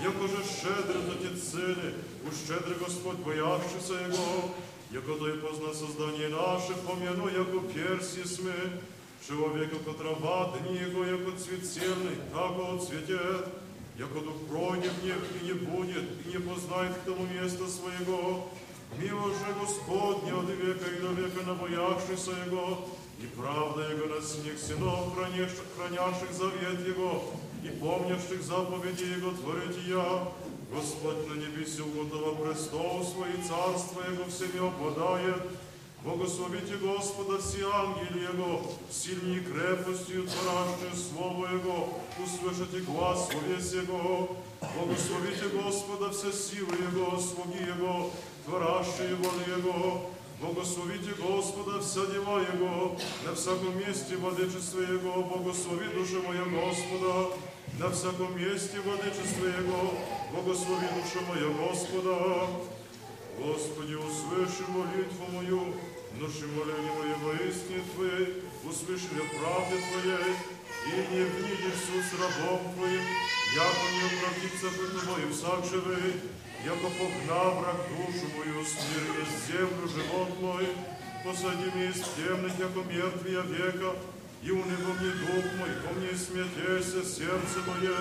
яко же щедрый до те цели, уж щедрый Господь, боявшийся Его, яко то и позна создание наше, помяну, яко перси сме, человека, котрова дни Его, яко цвет сельный, тако отцветет, яко дух пройдет в них и не будет, и не познает к тому места своего. Мило же Господне от века и до века на боявшийся Его, и правда Его на сних сынов, хранящих, хранящих завет Его, и помнящих заповеди Его творить я. Господь на небесе уготова престол свой, и царство Его всеми обладает. Благословите Господа все ангели Его, сильней крепостью царашнее Слово Его, услышите глаз весь Его. Благословите Господа все силы Его, слуги Его, творящие воли Его. Благословите Господа вся дела Его, на всяком месте владычество Его, благослови душа моя Господа, на всяком месте владычество Его, благослови душа моя Господа. Господи, услыши молитву мою, внуши моление мое во истине Твоей, услыши я правде Твоей, и не внидишь суд с рабом Твоим, яко не оправдится пред Тобою всак живый, яко погнав враг душу мою, смирни землю живот мой, посади меня из темных, яко мертвия века, и унего мне дух мой, ко мне смятейся сердце мое,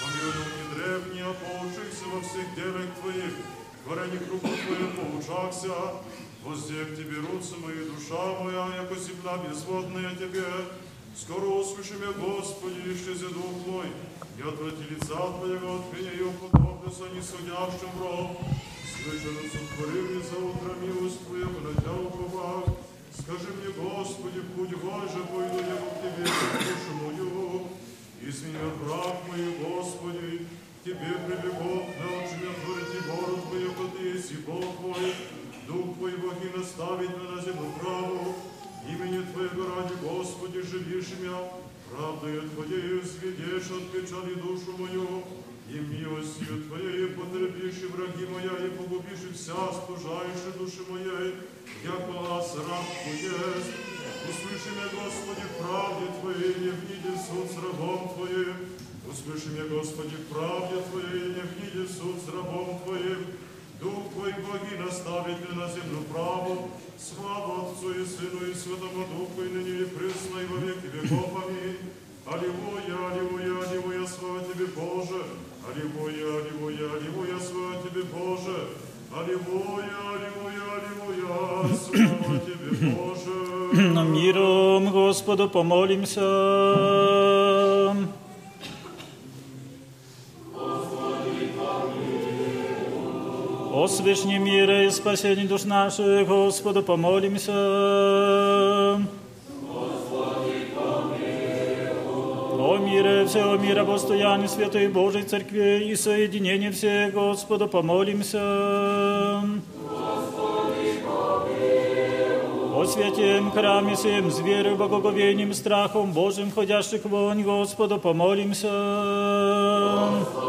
помилуй мне древние, поучихся во всех делах Твоих, творение руку Твою поучахся, возде к Тебе руцы мои, душа моя, яко земля безводная Тебе, скоро услыши меня, Господи, исчези дух мой, не отврати лица Твоего от меня, и уподобился несудящим ром. Слышано сотвори мне за утро милость Твою, на уповах. Скажи мне, Господи, путь Божий, пойду я к Тебе, душу мою. Измени враг мой, Господи, к Тебе прибегов, научи меня творить город как Ты и Бог мой. Дух Твой, Боги, наставить меня на землю праву. Имени Твоего ради, Господи, живишь меня, Правдою Твоєю свідєш отпечалі душу мою, і милостью Твоєю потерпіші враги моя, і погубіші вся спожаючи душі моєї, як вас раб єсть. Услыши меня, Господи, правде Твоей, не гниди суд с рабом Твоим. Услыши меня, Господи, правде Твоей, не гниди суд с рабом Твоим. Дух Твой, Боги, наставит на землю праву, слава Отцу и Сыну и Святому Духу, и ныне и пресно, и во веки веков. Аминь. Аллилуйя, аллилуйя, аллилуйя, слава Тебе, Боже. Аллилуйя, аллилуйя, аллилуйя, слава Тебе, Боже. Аллилуйя, аллилуйя, аллилуйя, слава Тебе, Боже.
Миром Господу помолимся. О свышнем мире и спасении душ наших, Господу помолимся. О мире всего мира, постоянии Святой Божьей Церкви и соединении всех, Господу помолимся. О святем храме всем, с верой, благоговением, страхом Божьим, ходящих вонь, Господу помолимся. О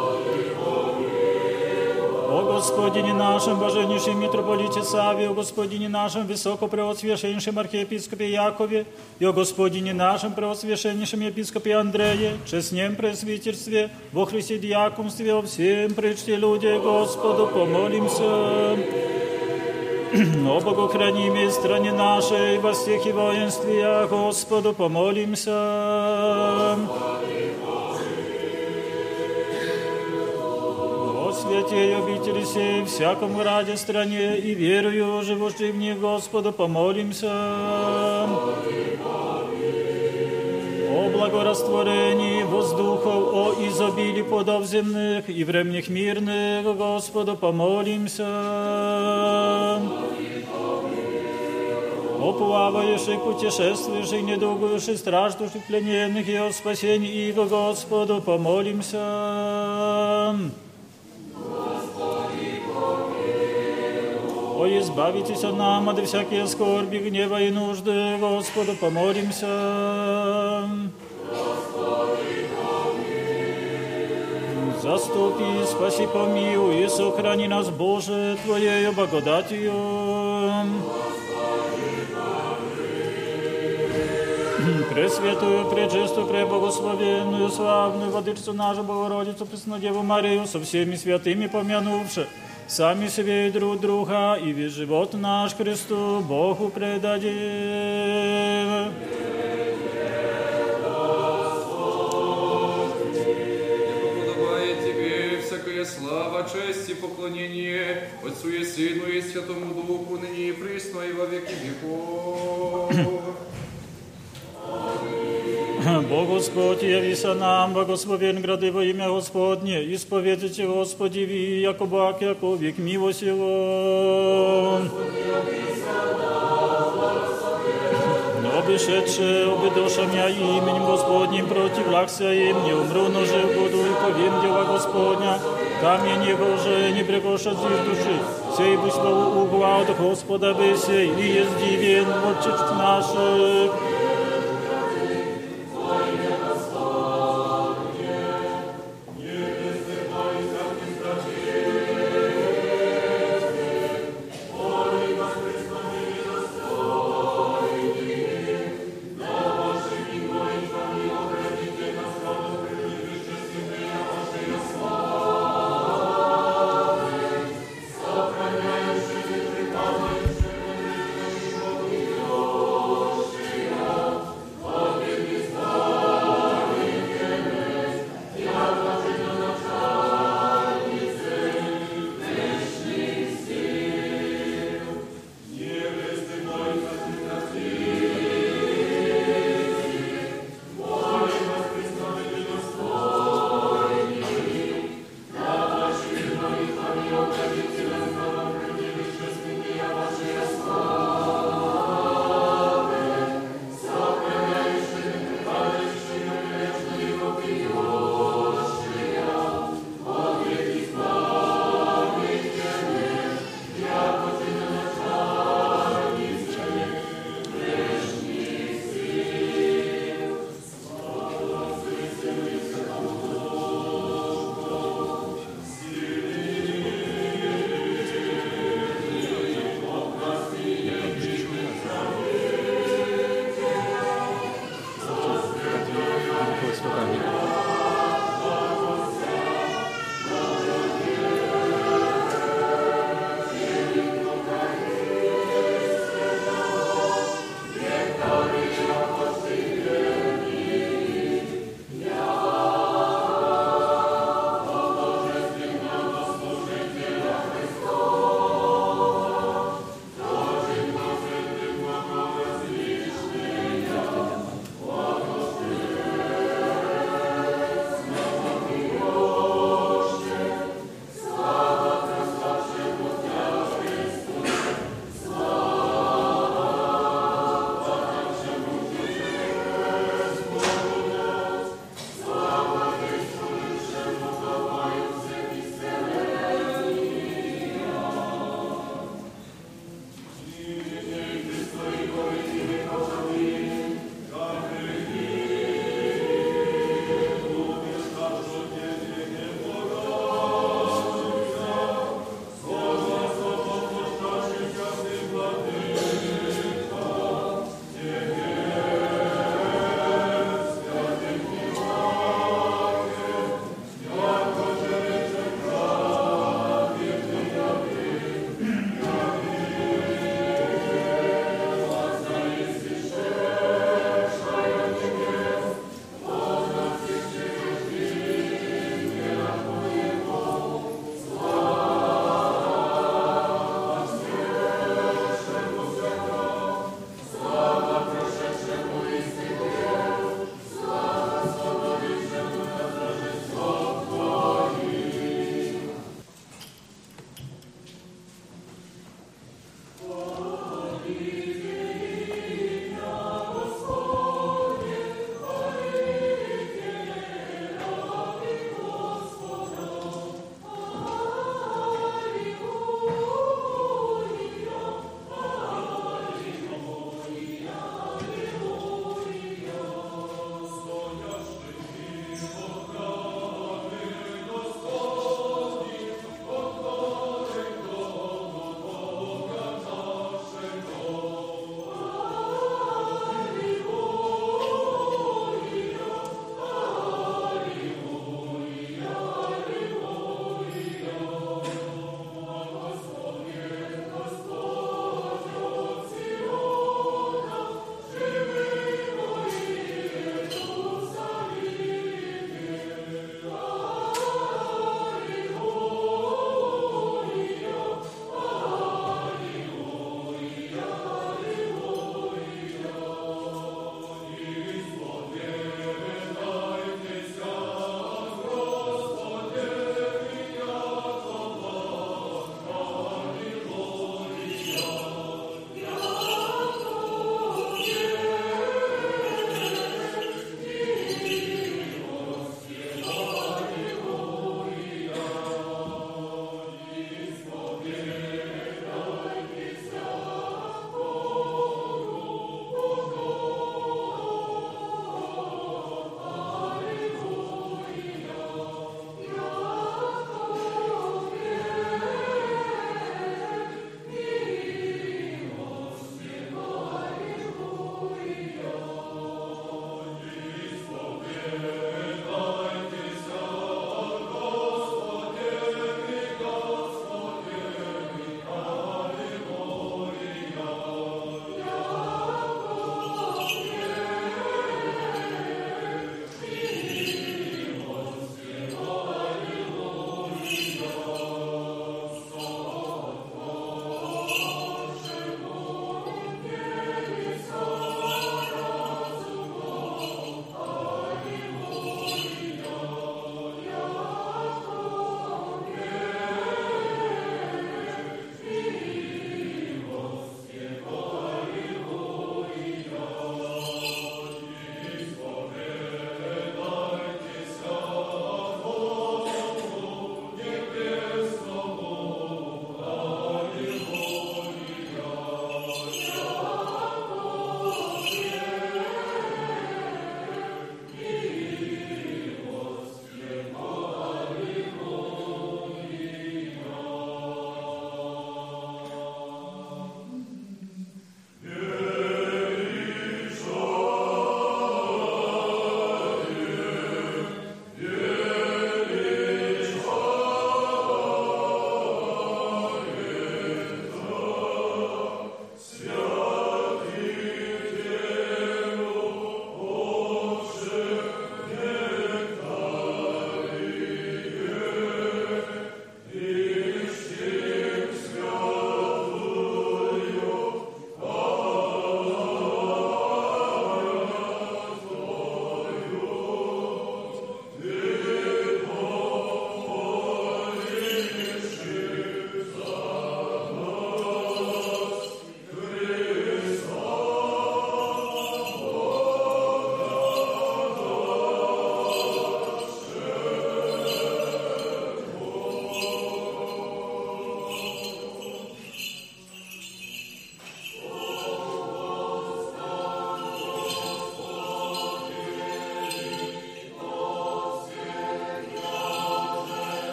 Господине нашем, блаженнейшем митрополите Саве, о Господине нашем, высокопреосвященнейшем архиепископе Якове, и о Господине нашем, преосвященнейшем епископе Андрее, честнем пресвитерстве, во Христе диаконстве, о всем причте людей Господу, помолимся. О богохранимой стране нашей, во всех и воинстве, Господу помолимся. О святей обители сей, всякому ради стране и верую, живущей в них Господу, помолимся. О благорастворении воздухов, о изобилии плодов земных и временных мирных, Господу, помолимся. О плавающих, путешествующих, недугующих, страждущих, плененных и о спасении их, Господу, помолимся. О, избавитесь от нам от всякие скорби, гнева и нужды, Господу, помолимся. Заступи, спаси, помилуй и сохрани нас, Боже, Твоею благодатью. Пресвятую, пречистую, преблагословенную, славную Владычицу нашу Богородицу, Преснодеву Марию, со всеми святыми помянувши, сами себе друг друга, и весь живот наш Христу Богу предадим.
Слава, честь и поклонение Отцу и Сыну и Святому Духу, ныне и присно и во веки веков.
Бог Господь, явися нам, благословен гради во имя Господне, исповедайте Господи, ви, яко бак, яко век милость Его. Обишедше, обидоша мя именем Господним против лакся им, не умру, но жив буду и повем дела Господня. Камень его же не прекоша зив души, сей бы славу угла от Господа бесей, и есть дивен отчет наших.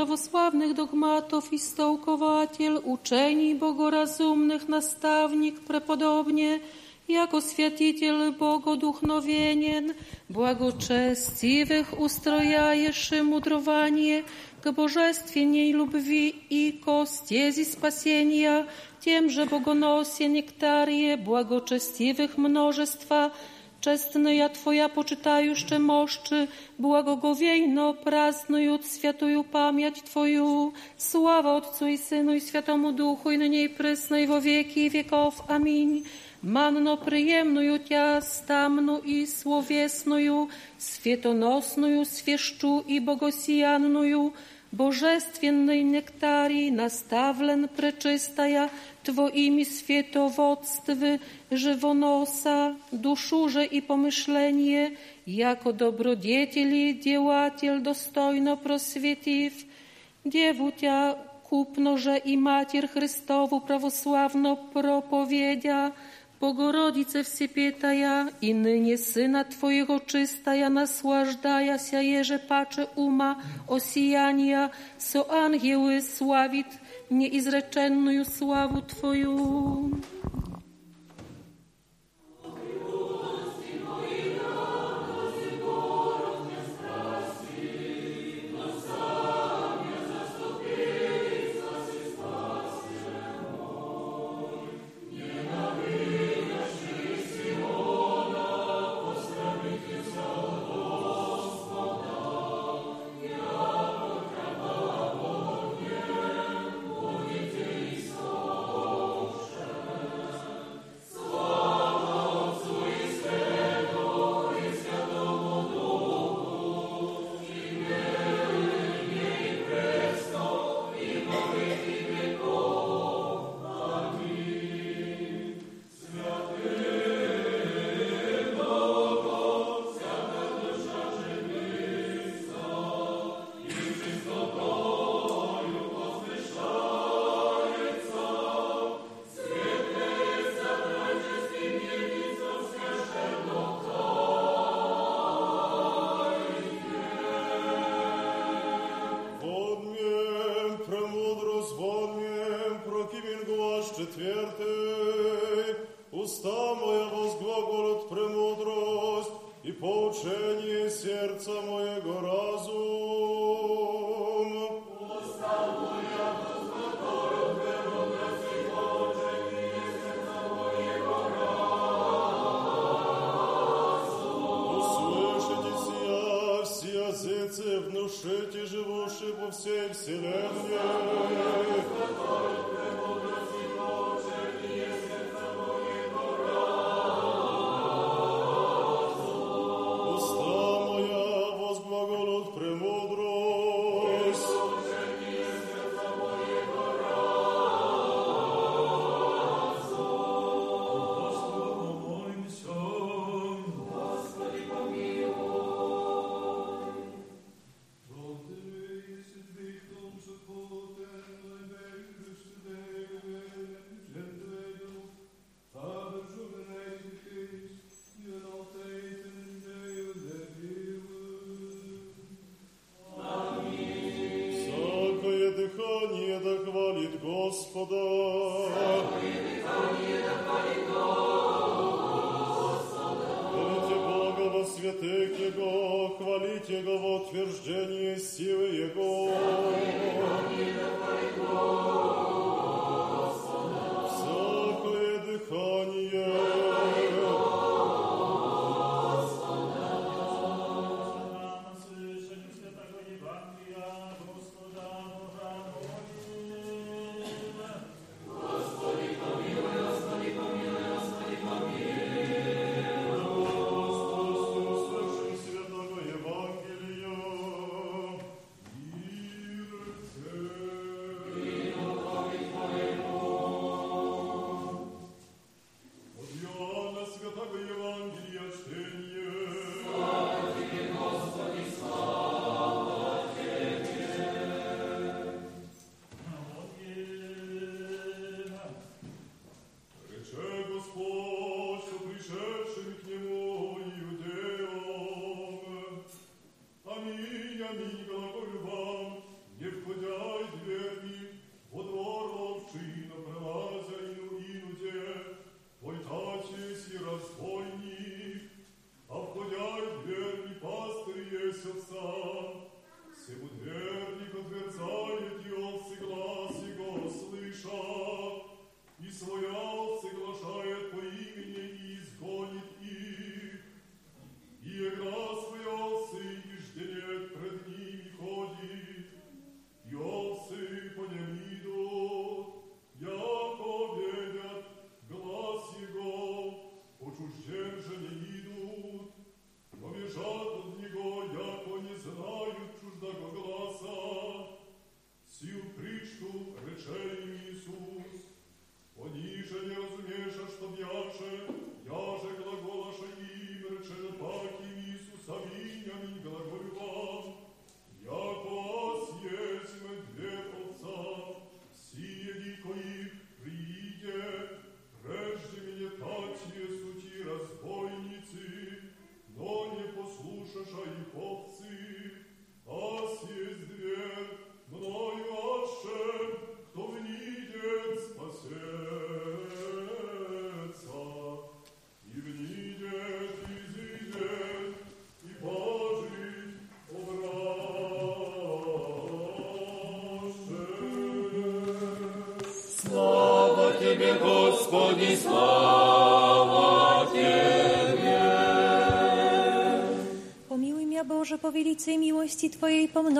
Prawosławnych dogmatów i stołkowatel, uczeni bogorazumnych nastawnik prepodobnie, jako światiciel bogoduchnowienien, błagoczestiwych ustrojajesz mudrowanie k bożestwiennej lubwi i ko stiezi spasienia, tiemże mnożestwa, Czestnoja Twoja poczytajuszcze moszczy, błagogowiejno praznując świętую pamięć Twoją. Sława Otcu i Synu i Świętemu Duchu i nyniej prysno i wo wieki wieków. Amin. Manno przyjemnuju Cia, stamnu i słowiesnuju, świetonosnuju, świeszczu i bogosijannuju, Bożestwiennej nektarii nastawlen preczystaja, Twoimi świętowodstwy, żywonosa, duszurze i pomyślenie, jako dobrodziecieli, dziełaciel dostojno proswietiw, dziewucia kupnoże i Macier Chrystowu prawosławno propowiedzia, Bogorodice wsypietaja i nynie Syna Twojego czystaja nasłażdaja się jeże pacze uma osijania, so angieły sławit nieizreczenную sławu Twoją.
Воднем, поучение сердца моего разум. Услышите сия, все зецы, внушите живущие по всей вселенной,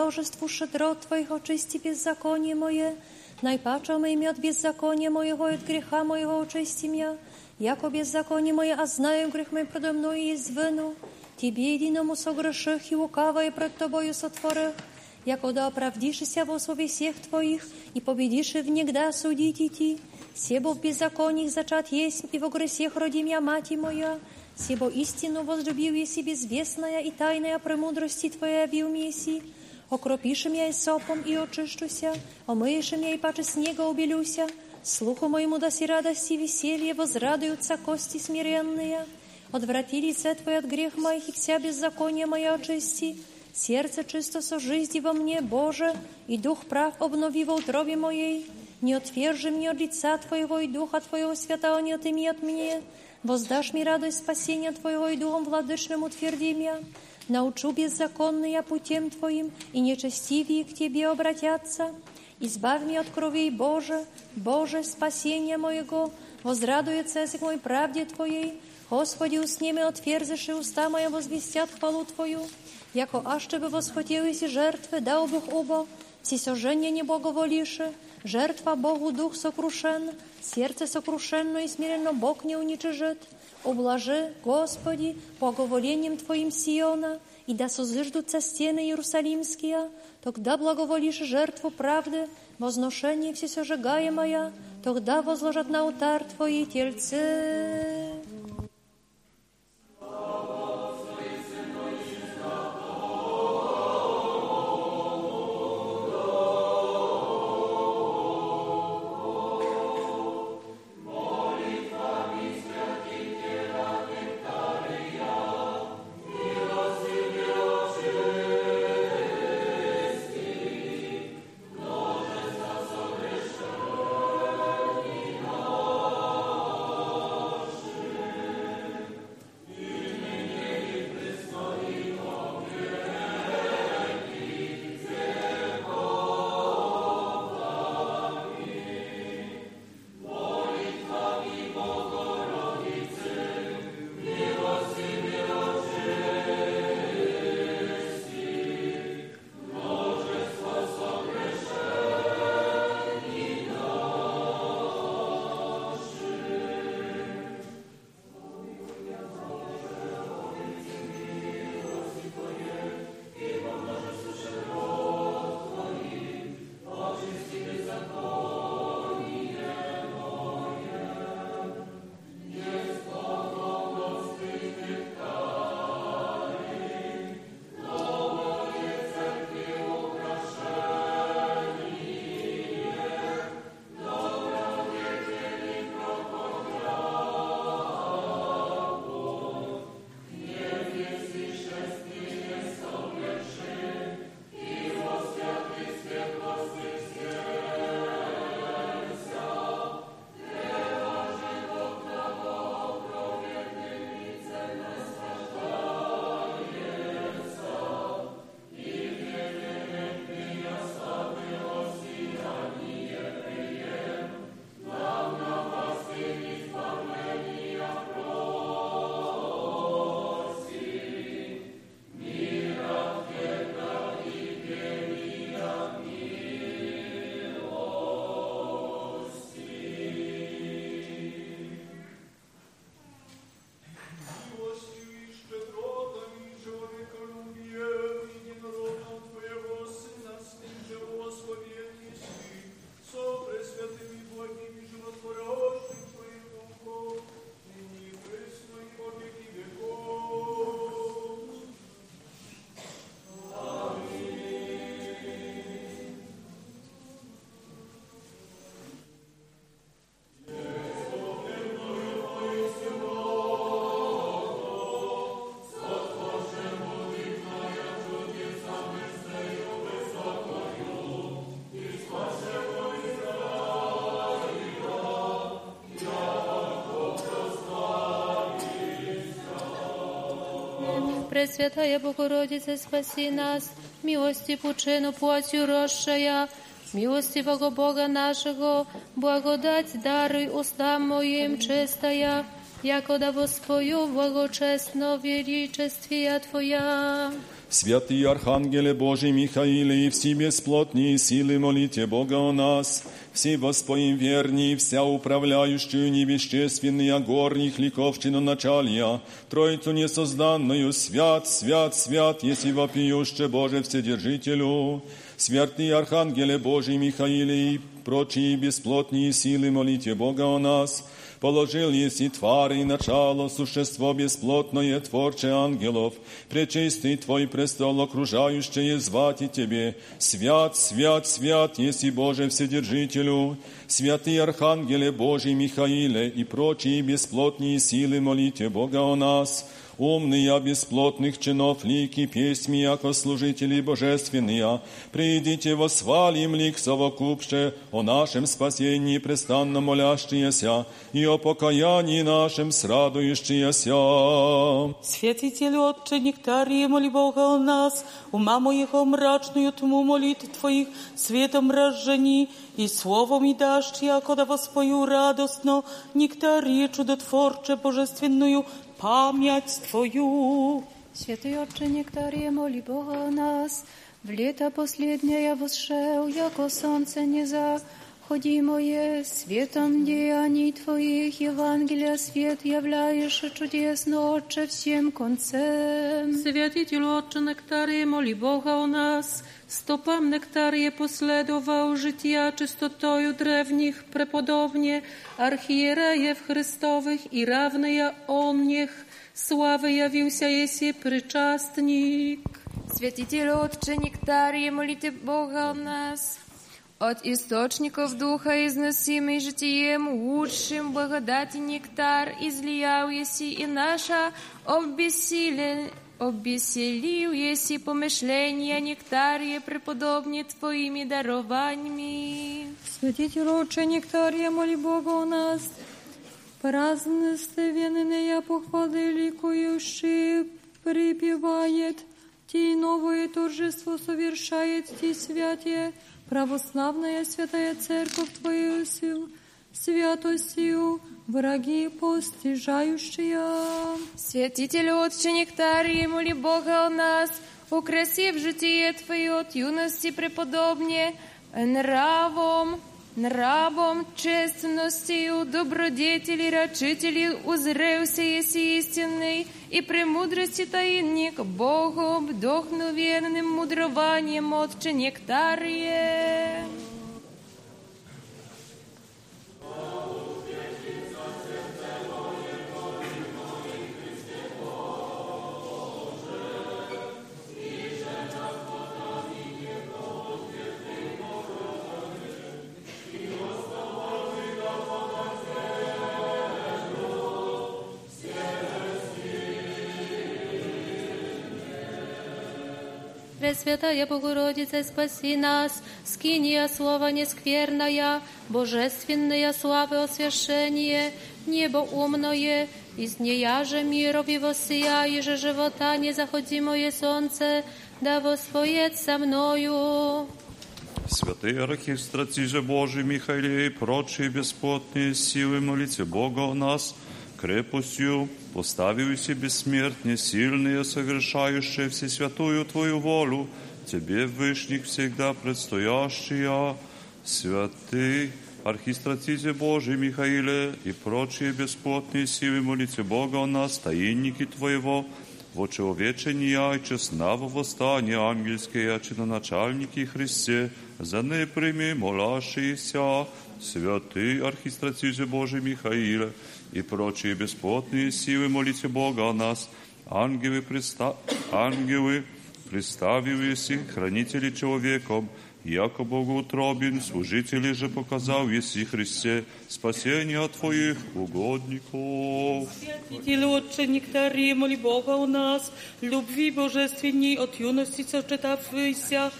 множеству щедрот Твоих, очисти беззаконие мое. Najpacza моими от беззакония моего и от греха моего очисти меня. Яко беззаконие мое, а знаю грех мой предо мною есть вину. Тебе единому согреших и лукавое пред Тобою сотворих. Яко да оправдишься во слове всех Твоих и победишь внегда судить идти. Себо в беззакониях зачат есть, и во гресех роди меня мать моя. Себо истину возлюбил еси безвестная и тайная премудрости Твоя явил меси. Окропишь меня и сопом и очищуся, омыешь меня и паче снега убелюся. Слуху моему даси радости и веселье, возрадуются кости смиренные. Odwracili лице Твое от грех моих, и вся беззакония моя очисти. Сердце чисто сожизди во мне, Боже, и дух прав обнови в утробе моей. Не отвержи мне от лица Твоего и духа Твоего святого не отыми от меня. Воздашь ми радость спасения Твоего и духом владычным утверди меня. Научу беззаконные путем Твоим, и нечестивые к Тебе обратятся. Избавь меня от кровей, Боже, Боже, спасения моего, возрадуется язык мой правде Твоей. Господи, усними отверзишь, и уста моя возвестят хвалу Твою. Яко аще бы восхотелись жертвы, дал Бог оба, всесожжение не благоволише, жертва Богу дух сокрушен, сердце сокрушенно и смиренно Бог не уничижит. Облажи, Господи, благоволением Твоим Сиона, и да созыждутся стены Иерусалимские, тогда благоволишь жертву правды, возношение всесожигаемое, тогда возложат на алтарь Твои тельцы.
Пресвятая Богородице, спаси нас, милости пучину плотью росшая, Милостивого Бога нашего, благодать даруй устам моим чистая, якода воспою благочестно величествия Твоя.
Святый Архангеле Божий Михаиле и все бесплотные силы молите Бога о нас, все воспоим верни, вся управляющую невещественные горних ликов чиноначалья, Троицу несозданную, свят, свят, свят, если вопиюще Боже Вседержителю, Святый Архангеле Божий Михаиле и прочие бесплотные силы молите Бога о нас, Положил еси твари начало, существо бесплотное, творче ангелов, пречистый Твой престол окружающее звати Тебе, свят, свят, свят, еси Боже Вседержителю, святый Архангеле Божий Михаиле и прочие бесплотные силы молите Бога о нас, умные бесплотных чинов лики песьми, яко служители божественные, придите восвалим лик совокупше о нашем спасении престанно молящиеся и о покаянии нашем срадующиеся.
Святитель Отче, нектарие, моли Бога о нас, ума моего мрачную тьму молитв Твоих светом разжени, и словом и дашь, якода воспою радостно, нектарие чудотворче божественную память Твою.
Святый Отче Нектарие, моли Бога о нас, в лето последнее восшел, яко солнце не заходимое, светом деяний Твоих, Евангелия свет являешь чудесно, Отче, всем концем.
Святитель Отче Нектарие, моли Бога o nas, stopam Nektarię posledował życia czystotoju drewnych, prepodobnie archierejów Chrystowych i равny ja on niech sławy jawiłся jesie причастник.
Святитель Отче Нектарие, молите Бога о нас. От источников Духа, износимый житием, лучшим благодати нектар, излиял еси и наша обессилен, обеселил еси помышления нектария, преподобне Твоими дарованиями.
Святитель Отче Нектария, моли Бога о нас, празднственные похвалы ликующие припевает, Ти новое торжество совершает Ти святие, православная святая церковь Твою сил, святостью враги постижающие.
Святитель Отче Нектарий, моли Бога о нас, украсив житие Твое от юности преподобне, нравом, нравом, честностью, добродетели, рачители, узрелся еси истинный, и премудрости таинник, Богом, вдохновенным мудрованием Отче Нектарие.
Пресвятая Богородица, спаси нас, скиния слова нескверная, божественная славы освящение, небо умное, из нея же мирови воссия, же живота незаходимое солнце, да воспоет со мною.
Святый архистратиже Божий Михаиле и прочие бесплотные силы молите Бога о нас, крепостью, поставивши бессмертне, сильные, совершающие всесвятую Твою волю, Тебе, Вышник, всегда предстоящая, святый архистратизе Божий Михаиле и прочие бесплотные силы молите Бога о нас, таинники Твоего, во человечения и честного восстания ангельские чиноначальники Христе, за неприми молящиеся, святый архистратизе Божий Михаиле и прочие бесплотные силы молите Бога о нас, ангелы, преста... ангелы представившиеся хранители человеком, яко Богу утробен, служители же показал, еси Христе, спасение Твоих угодников.
Святитель Отче Нектарие, моли Бога у нас, любви божественней от юности сочетавшейся,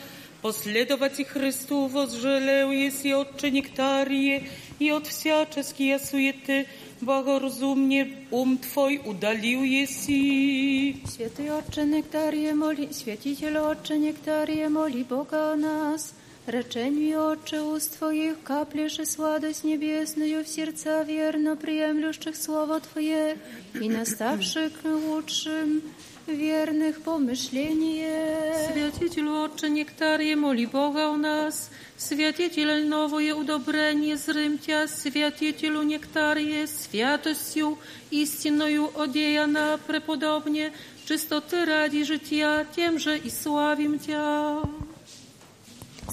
последовать Христу возжелел, еси Отче Нектарие, и от всяческие суеты, богоразумnie ум Twój udalił jeси.
Święty Отче Нектарие, моли, Святитель Отче Нектарие, моли Бога о нас, Речению Отче уст Твоих каплешь и сладость небесную в сердца верно приемлющих Слово Твое и наставших к лучшим верных помышление.
Святителю Отcze Nektarie, moli Boga o nas. Святитель новое удобрение зрымтя, святителю Nektarie, святостью истинною одеяна преподобне, czystoty ради жития, тем же и славим Тя.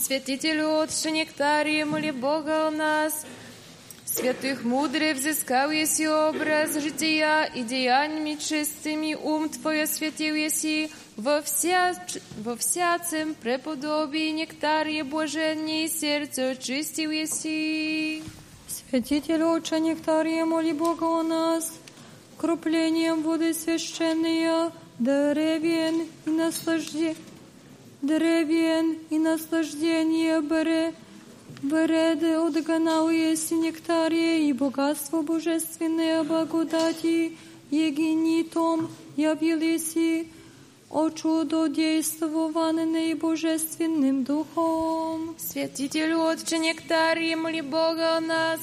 Святителю Отче Нектария, моли Бога о нас. Святых мудрый взыскал еси образ жития и деяниями чистыми ум Твой осветил еси во, вся, во всяцем преподобии нектария Божения и сердце очистил еси.
Святитель Отче Нектария, моли Бога о нас. Круплением воды священные, деревен и наслаждение, древен и наслаждение бере, береды отгонал еси нектарие и богатство божественное благодати, егинитом явил еси, о чудо действованное божественным духом.
Святитель Отче Нектария, моли Бога о нас.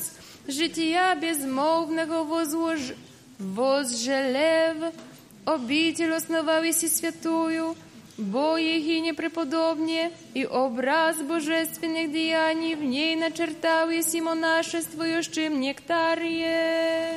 Жития безмолвного возлож... возжелев, обитель основал еси святую, Бо Єгині преподобні, і образ божественних діянь в
ній начертав і сімо наше свою, чим нектар є.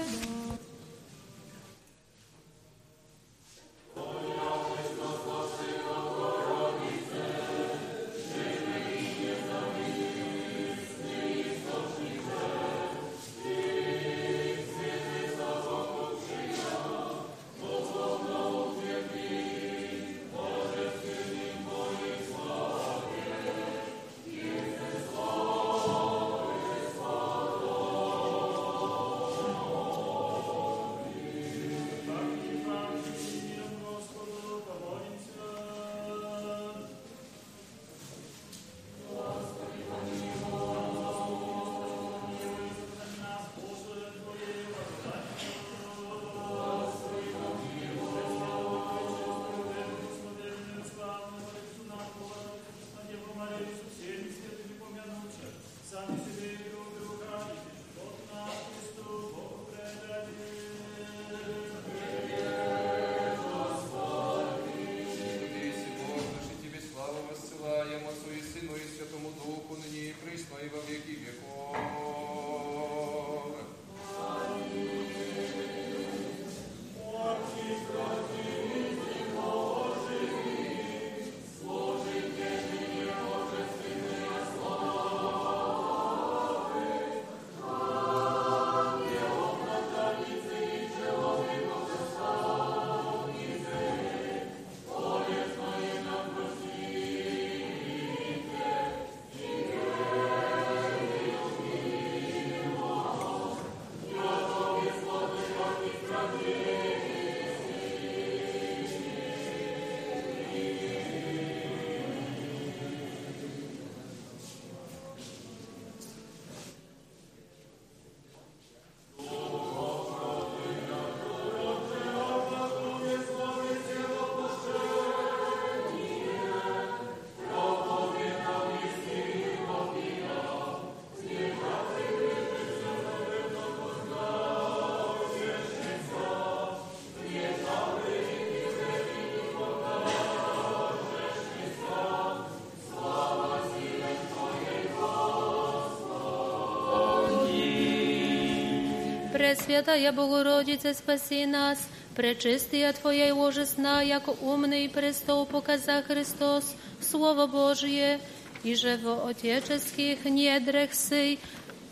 Пресвятая Богородице, спаси нас, пречистая Твоя ложесна, яко умный престол показа Христос, Слово Божие, и же в отеческих недрах сей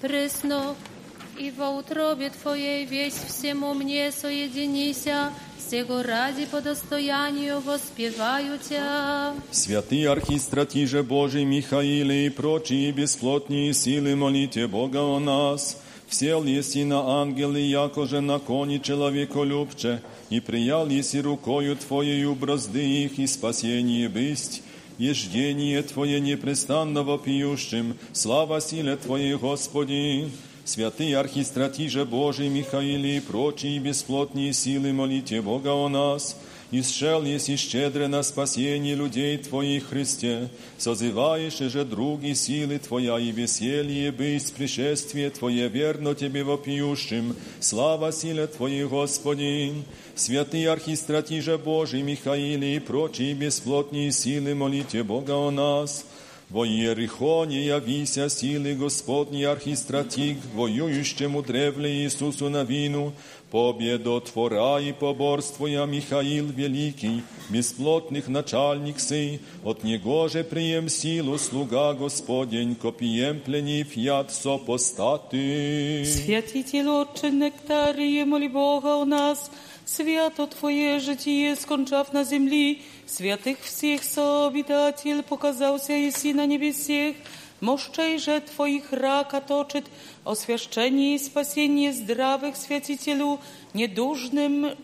пресно, и во утробе Твоей весь всему мне соединися, сего ради по достоянию воспеваю Тя.
Святый архистратиже Божий Михаиле и прочие бесплотные силы молите Бога о нас. Всел еси на ангелы, якоже на кони человеколюбче, и приял еси рукою Твоею бразды их и спасение бысть. Еждение Твое непрестанно вопиющим, слава силе Твоей, Господи! Святый архистратиже Божий Михаиле и прочие бесплотные силы молите Бога о нас. и сшел еси щедре на спасение людей Твоих, Христе, созываешь же други силы Твоя и веселье быть пришествие Твое верно Тебе вопиющим, слава силе Твоей, Господи, святый архистратиже Божий Михаиле и прочие бесплотные силы молите Бога о нас, во Иерихоне явися силы Господней архистратик, воюющему древле Иисусу на вину, победотвора и поборствуя Михаил Великий, бесплотных начальник сей, от него же прием силу слуга Господень, копием пленив яд сопостаты.
Святитель Отче Нектарije, моли Бога о нас, свято Твое житие, скончав на земли, святых всех сообитатель показался еси на небесех, мощей же Твоих рака точит, освящение и спасение здравых святителю, недужным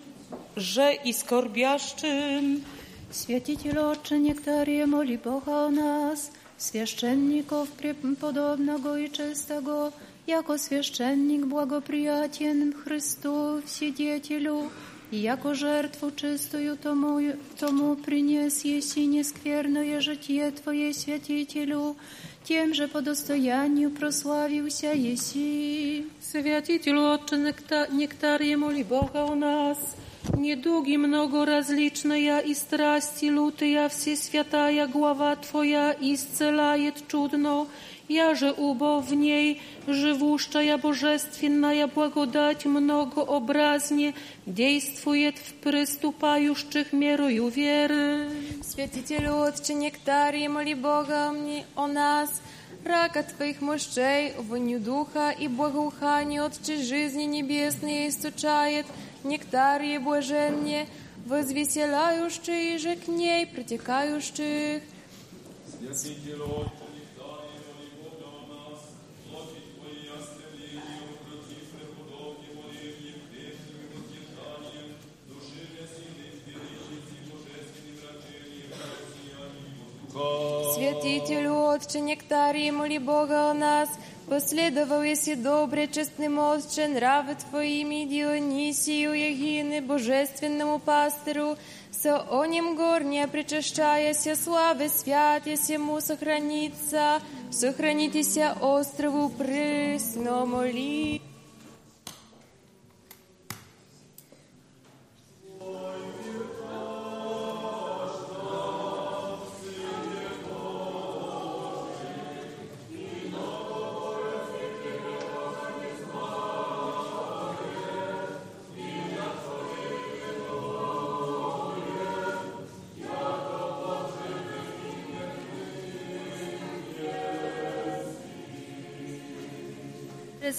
же и скорбящим.
Святитель Отче Нектарije, моли Бога о нас, священников преподобного и чистого, яко священник благоприятен Христу Вседетелю, и яко жертву чистую тому, тому принес еси нескверное житие Твое святителю, тем же по достоянию прославился еси.
Святитель Отче Нектарije, моли Бога о нас, Недуги много различная и страсти лютая, всесвятая глава Твоя исцелает чудно, я же убо в ней, живущая божественная благодать многообразне действует в приступающих мерою веры.
Святитель Отче Нектарий, моли Бога мне о нас, рака Твоих мощей, воню духа и благоухание Отче жизни небесной источает, нектарие блаженне, возвеселяющие же к ней притекающих.
Святитель Отче сиянием воздуха.
Святитель Отче Нектарий, моли Бога о нас, Последовал еси добре, честным Отче, нравы Твоими Дионисию Егины, божественному пастыру, со о нем горне причащаяся славы свят, если ему сохранится, сохранитеся острову прысно моли.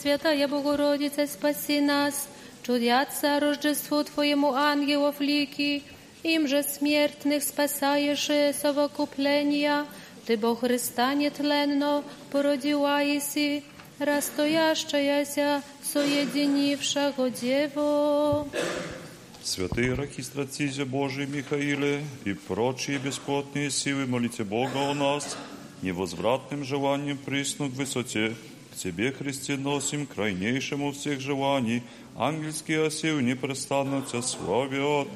Пресвятая Богородица, спаси нас, чудятся Рождеству Твоему ангелов лики, им же смертных спасаешь совокупления, Ты, Бог Христа нетленно, породила еси, расстоящаяся, соединившего Дево.
Святый архистратизе Божий Михаиле и прочие бесплотные силы, молите Бога о нас, невозвратным желанием приснуть к высоте, к Тебе, Христе, носим крайнейшему всех желаний, ангельские осил непрестанно Тебя славят.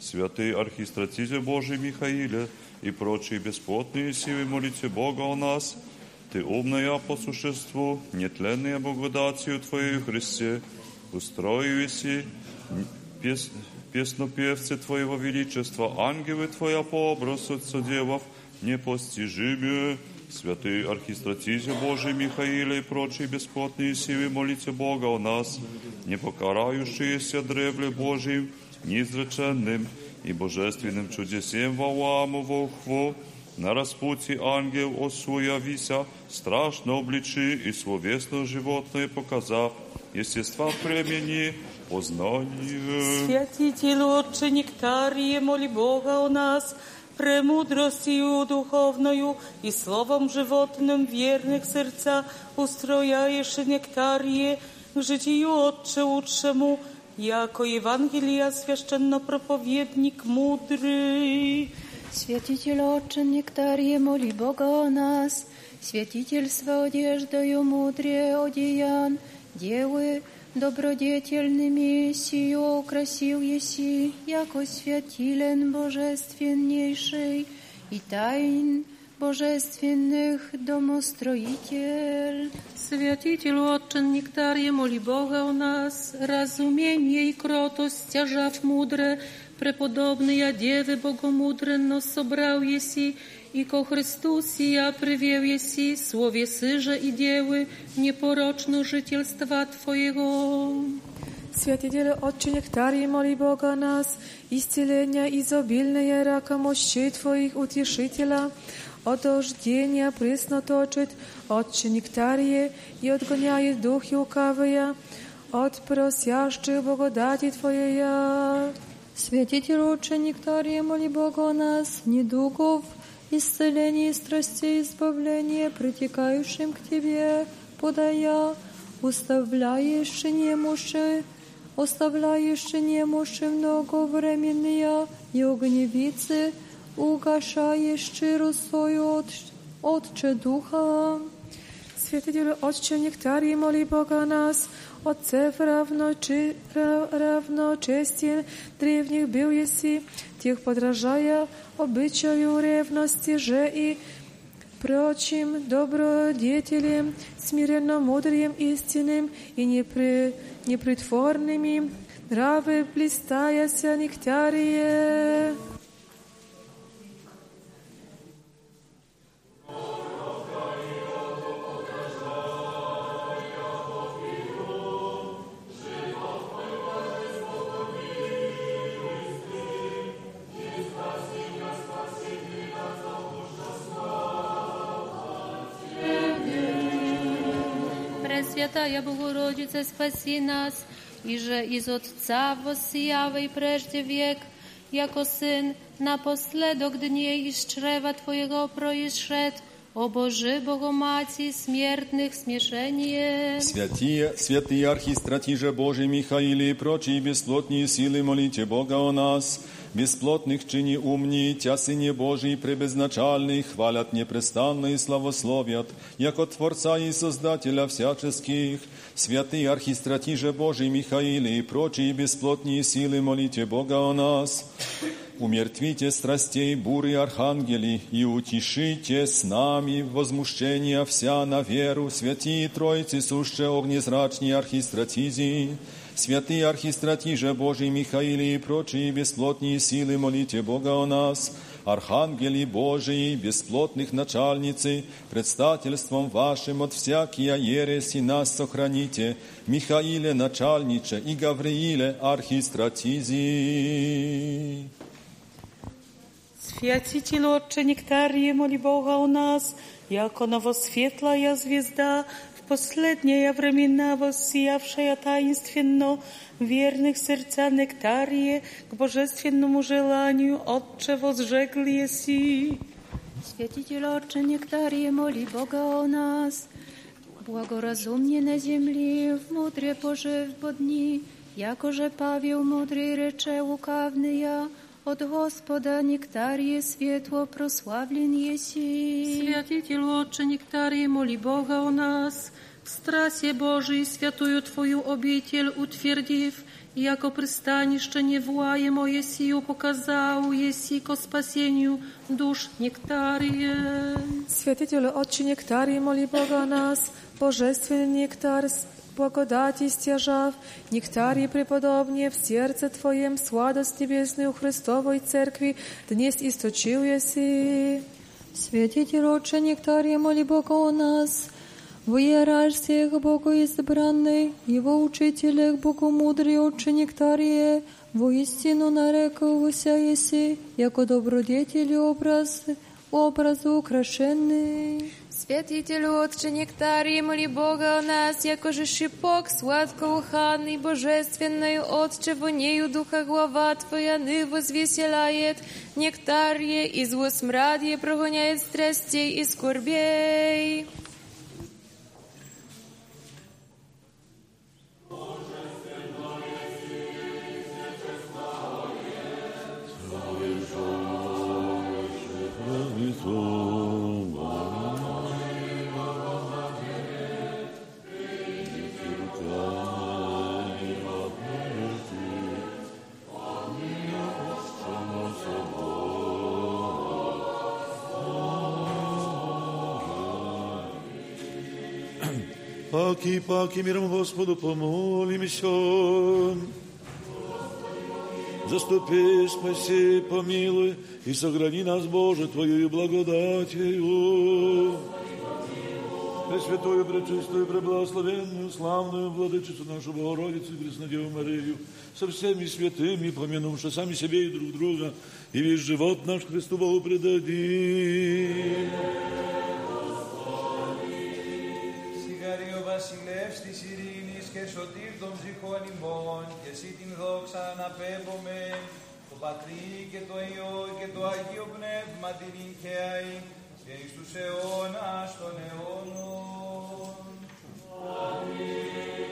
Святый архистратизе Божий Михаиле и прочие бесплотные силы, молите Бога о нас, Ты умная по существу, нетленная благодатью Твоей, Христе, устроивайся. Пес, песнопевцы Твоего величества, ангелы Твоя по образу соделав, непостижимые, святый архистратизе Божий Михаиле и прочие бесплотные силы, молите Бога о нас, не покарающиеся древле Божьим, неизреченным и божественным чудесем Валааму волхву, на распутье ангел осуя вися, страшно обличи и словесно животное показав, естества племени, познание.
Святитель Отче Нектарije, моли Бога о нас, премудростью духовною и словом животным верных сердца устрояешь нектарije к житию Отче лучшему, jako Ewangelia священнопроповедник мудрый.
Святитель Отче Нектарие, моли Бога о нас, святитель с одеждою мудрее одеян, девы,
Добродетельными сию красил еси, яко святилен божественнейший и тайн божественных домостроитель.
Святителю Отчен Нектарие, моли Бога у нас, разумение и кротость стяжав мудре, преподобные Девы Богомудренно собрал еси, и ко Христу сия привел еси, слове сыже и девы, непорочно жительства Твоего.
Святителю Отче Нектарий, моли Бога нас, исцеления изобильные рака мощей Твоих утешителя, от ождения пресно точит, Отче Нектарие, и отгоняет духи лукавые, от просящих благодати Твоя.
Святитель Отче Нектарие, моли Бога о нас, недугов, исцеление страстей, избавление, притекающим к Тебе, подая, уставляешь немощи, оставляешь немощи многовременные и огневицы, угашаешь росою от, Отче Духа.
Святителю Отче Нектарий, моли Бога о нас, Отцев равночи, равночестие древних был еси, тех подражая обычаю ревности же и прочим добродетелям, смиренно мудрым истинным и непри, непритворными, нравы блистаяся нектарие.
Пресвятая Богородица, спаси нас, и же из Отца воссиявай прежде век, яко Сын напоследок дней из чрева Твоего происшед, о Боже, Богомати, смертных смешение.
Святые, святые архистратиже Божий Михаиле и прочие бесплотные силы, молите Бога о нас. Бесплотных чини умни, тя Сыне Божий пребезначальный, хвалят непрестанно и славословят, яко Творца и Создателя всяческих. Святые архистратиже Божий Михаиле и прочие бесплотные силы, молите Бога о нас. Умертвите страстей буры архангели и утешите с нами возмущения вся на веру, святые Троицы суще огнезрачные архистратизи, святые архистратиже Божий Михаиле и прочие бесплотные силы, молите Бога о нас, архангели Божии, бесплотных начальницы, предстательством вашим от всякия ереси нас сохраните, Михаиле начальниче и Гаврииле архистратизи.
Святитель Отче Нектарие, моли Бога у нас, яко новосветлая звезда, в последние времена воссиявшая таинственно верных сердца Нектарие к божественному желанию, Отче, возжегли еси.
Святитель Отче Нектарие, моли Бога о нас, благоразумnie na ziemi, w mądre pożyw bodni, jakoże Paweł mądry recze łukawny ja, od Господа нектарие светло прославлен еси.
Святитель Отче Нектарие, моли Бога о нас, в страсе Божией святую Твою обитель утвердив, jako przystaнище niewłaje moje siju pokazał jeси ко спасению душ нектарие.
Святителю Отче Нектарий, моли Бога о нас, Божественный нектар, благодати стяжав, нектарий преподобнее в сердце Твоем сладость небесную Христовой Церкви днес источил еси.
Святитель Отче Нектария, моли Бога о нас, в иерархиях Богу избранный, Его учителях Богу мудрый Отче Нектарие, воистину нарекался еси, яко добродетель образ, образу украшенный.
Святителю Отче Нектарий, моли Бога о нас, якоже шипок сладко-уханный, божественную Отче, вонею Духа глава Твоя ны возвеселяет, нектарие и злосмрадие прогоняет страстей и скорбей.
Паки, паки, миром Господу помолимся. Заступи, спаси, помилуй и сохрани нас, Боже, Твою благодатью. Пресвятую, Пречистую, Преблагословенную, славную Владычицу нашу Богородицу и Преснодеву Марию, со всеми святыми, помянувши сами себе и друг друга, и весь живот наш Христу Богу
предади. Сигарию Василев, Сирии, και σωτήρ των ψυχών ημών και εσύ την δόξα αναπέμπομε το Πατρί και το Υιό και το Αγίο Πνεύμα την νυχαίη και εις τους αιώνας των αιώνων.
Amen.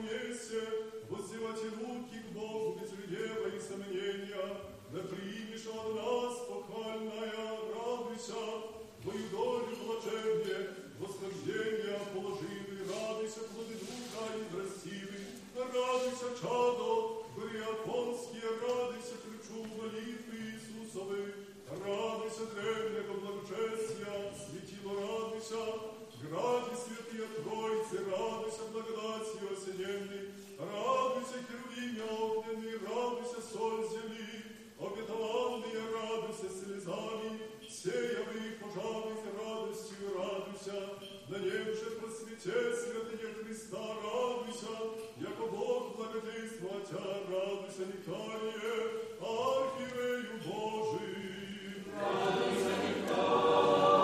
умейся, воздевать руки к Богу, без гнева и сомнения, да примешь от нас похвальная, радуйся, твою долю блаженье, восхождение положили, радуйся, плоды духа и красивый, радуйся, чадо, Бриапонский, радуйся, ключу молитвы Иисусовы, радуйся, древнего благочестия, светило радуйся, Гради святые Троицы, радуйся, благодати осененной, радуйся, херувиме огненный, радуйся, соль земли, обетованные, радуйся слезами, сея в их пожарных радостью, радуйся, на нем же просвете святые Христа, радуйся, яко Бог благодействовать, радуйся, нектарие, архиерею Божий. Радуйся, нектарие.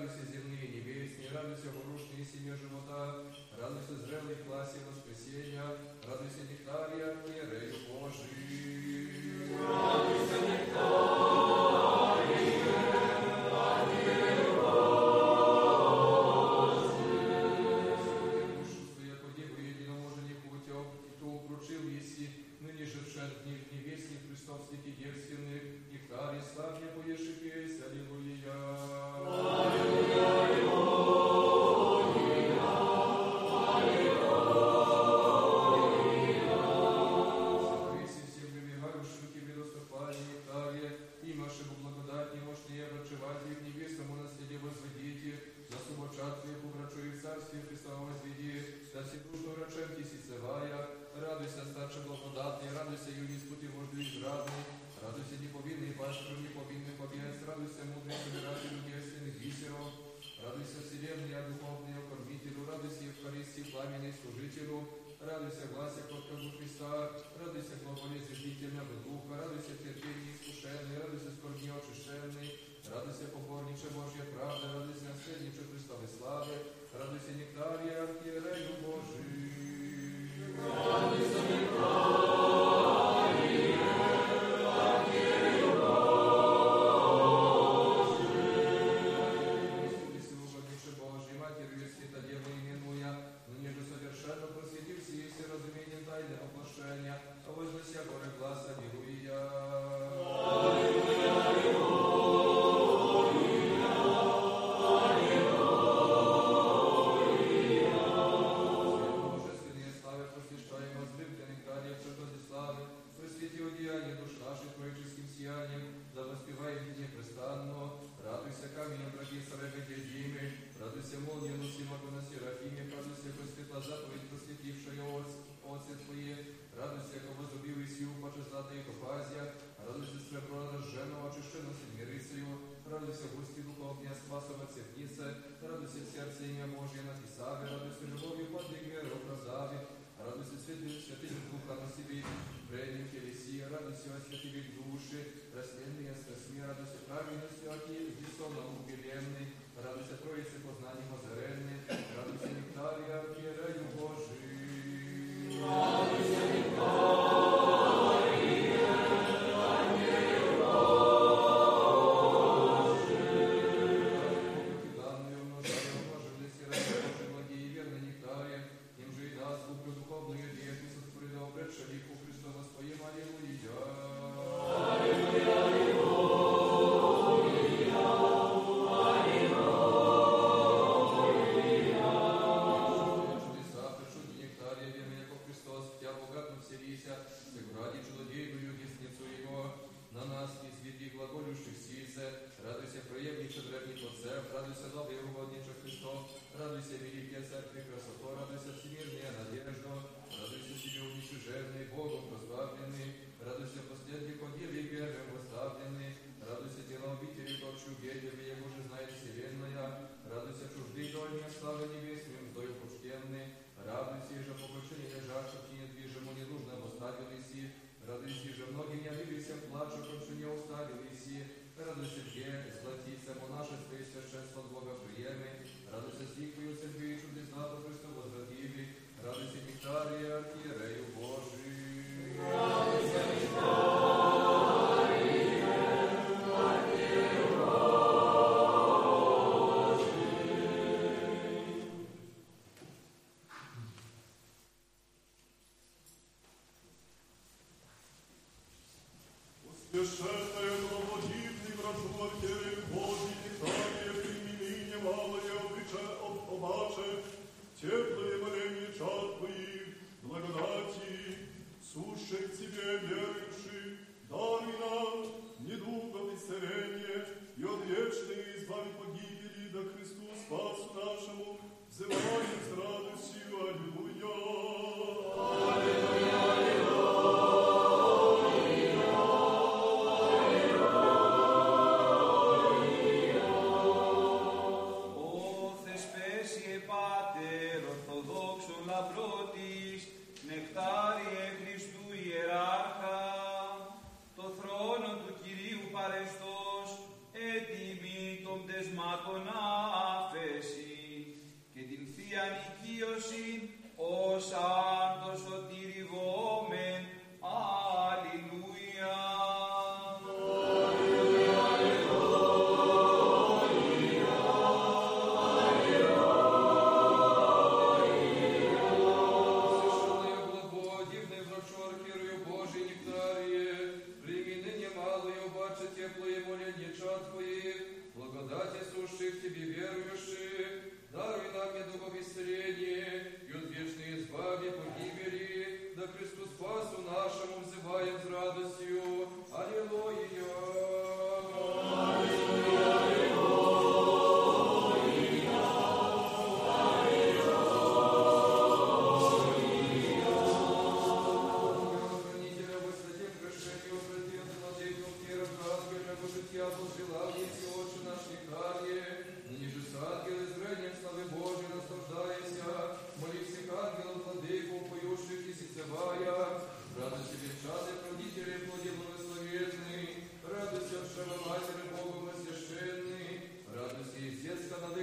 радуйся, земные небесные, радуйся, порушные семья живота, радуйся, зрелых классе воскресенья, радуйся, нектария, never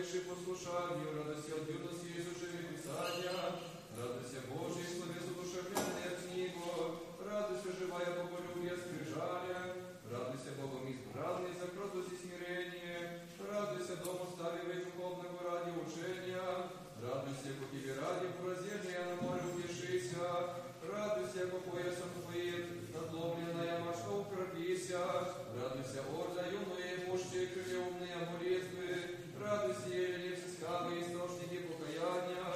пришедший послушанию, радости от юности изучили Писания, радости Божьей, словесу душевленной от Него, радость оживая по полюбия скрижаля, радуйся Богом избранный за кротость и смирение, радуйся Дому ставивей духовного ради учения, радуйся по тебе ради поразения на море утешися, радуйся по поясам твоим, надломленная маша укропися, радуйся орда юные мужчины крылья умные амулетвы, радости, елевского источники покаяния,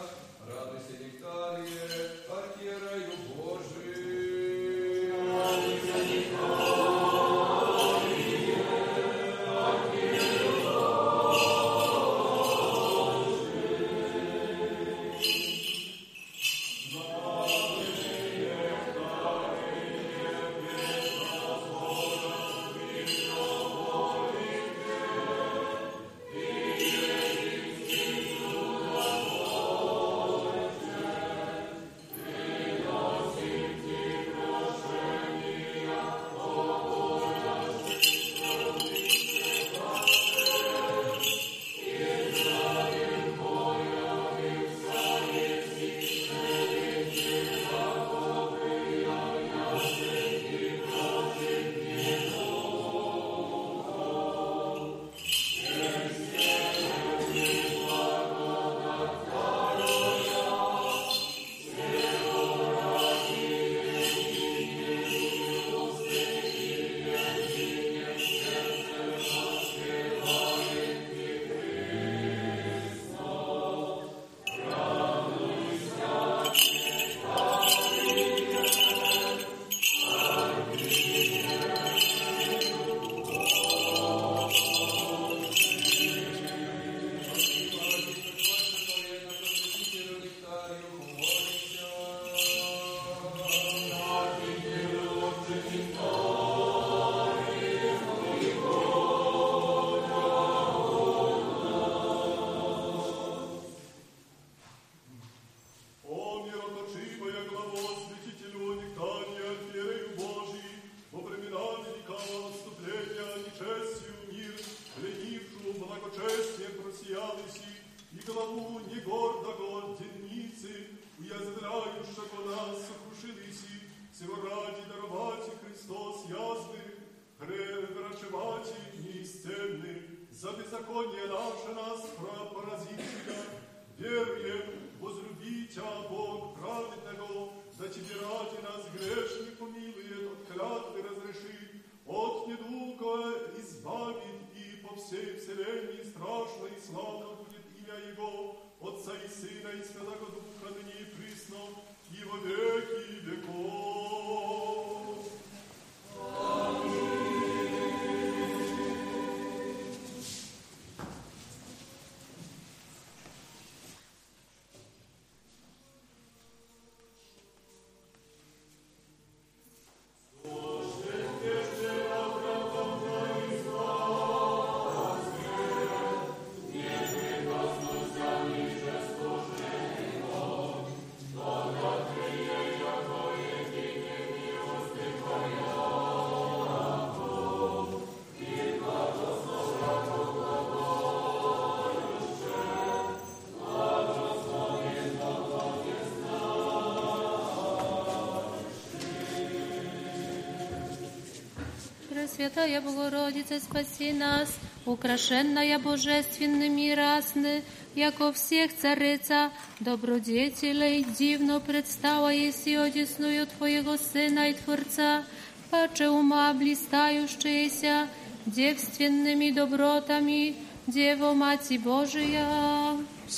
Пресвятая Богородица, спаси нас, украшенная божественными разны, яко всех царица, добродетелей, дивно предстала еси одесную Твоего Сына и Творца, паче ума блистающаяся девственными добротами, Дево Мати Божия.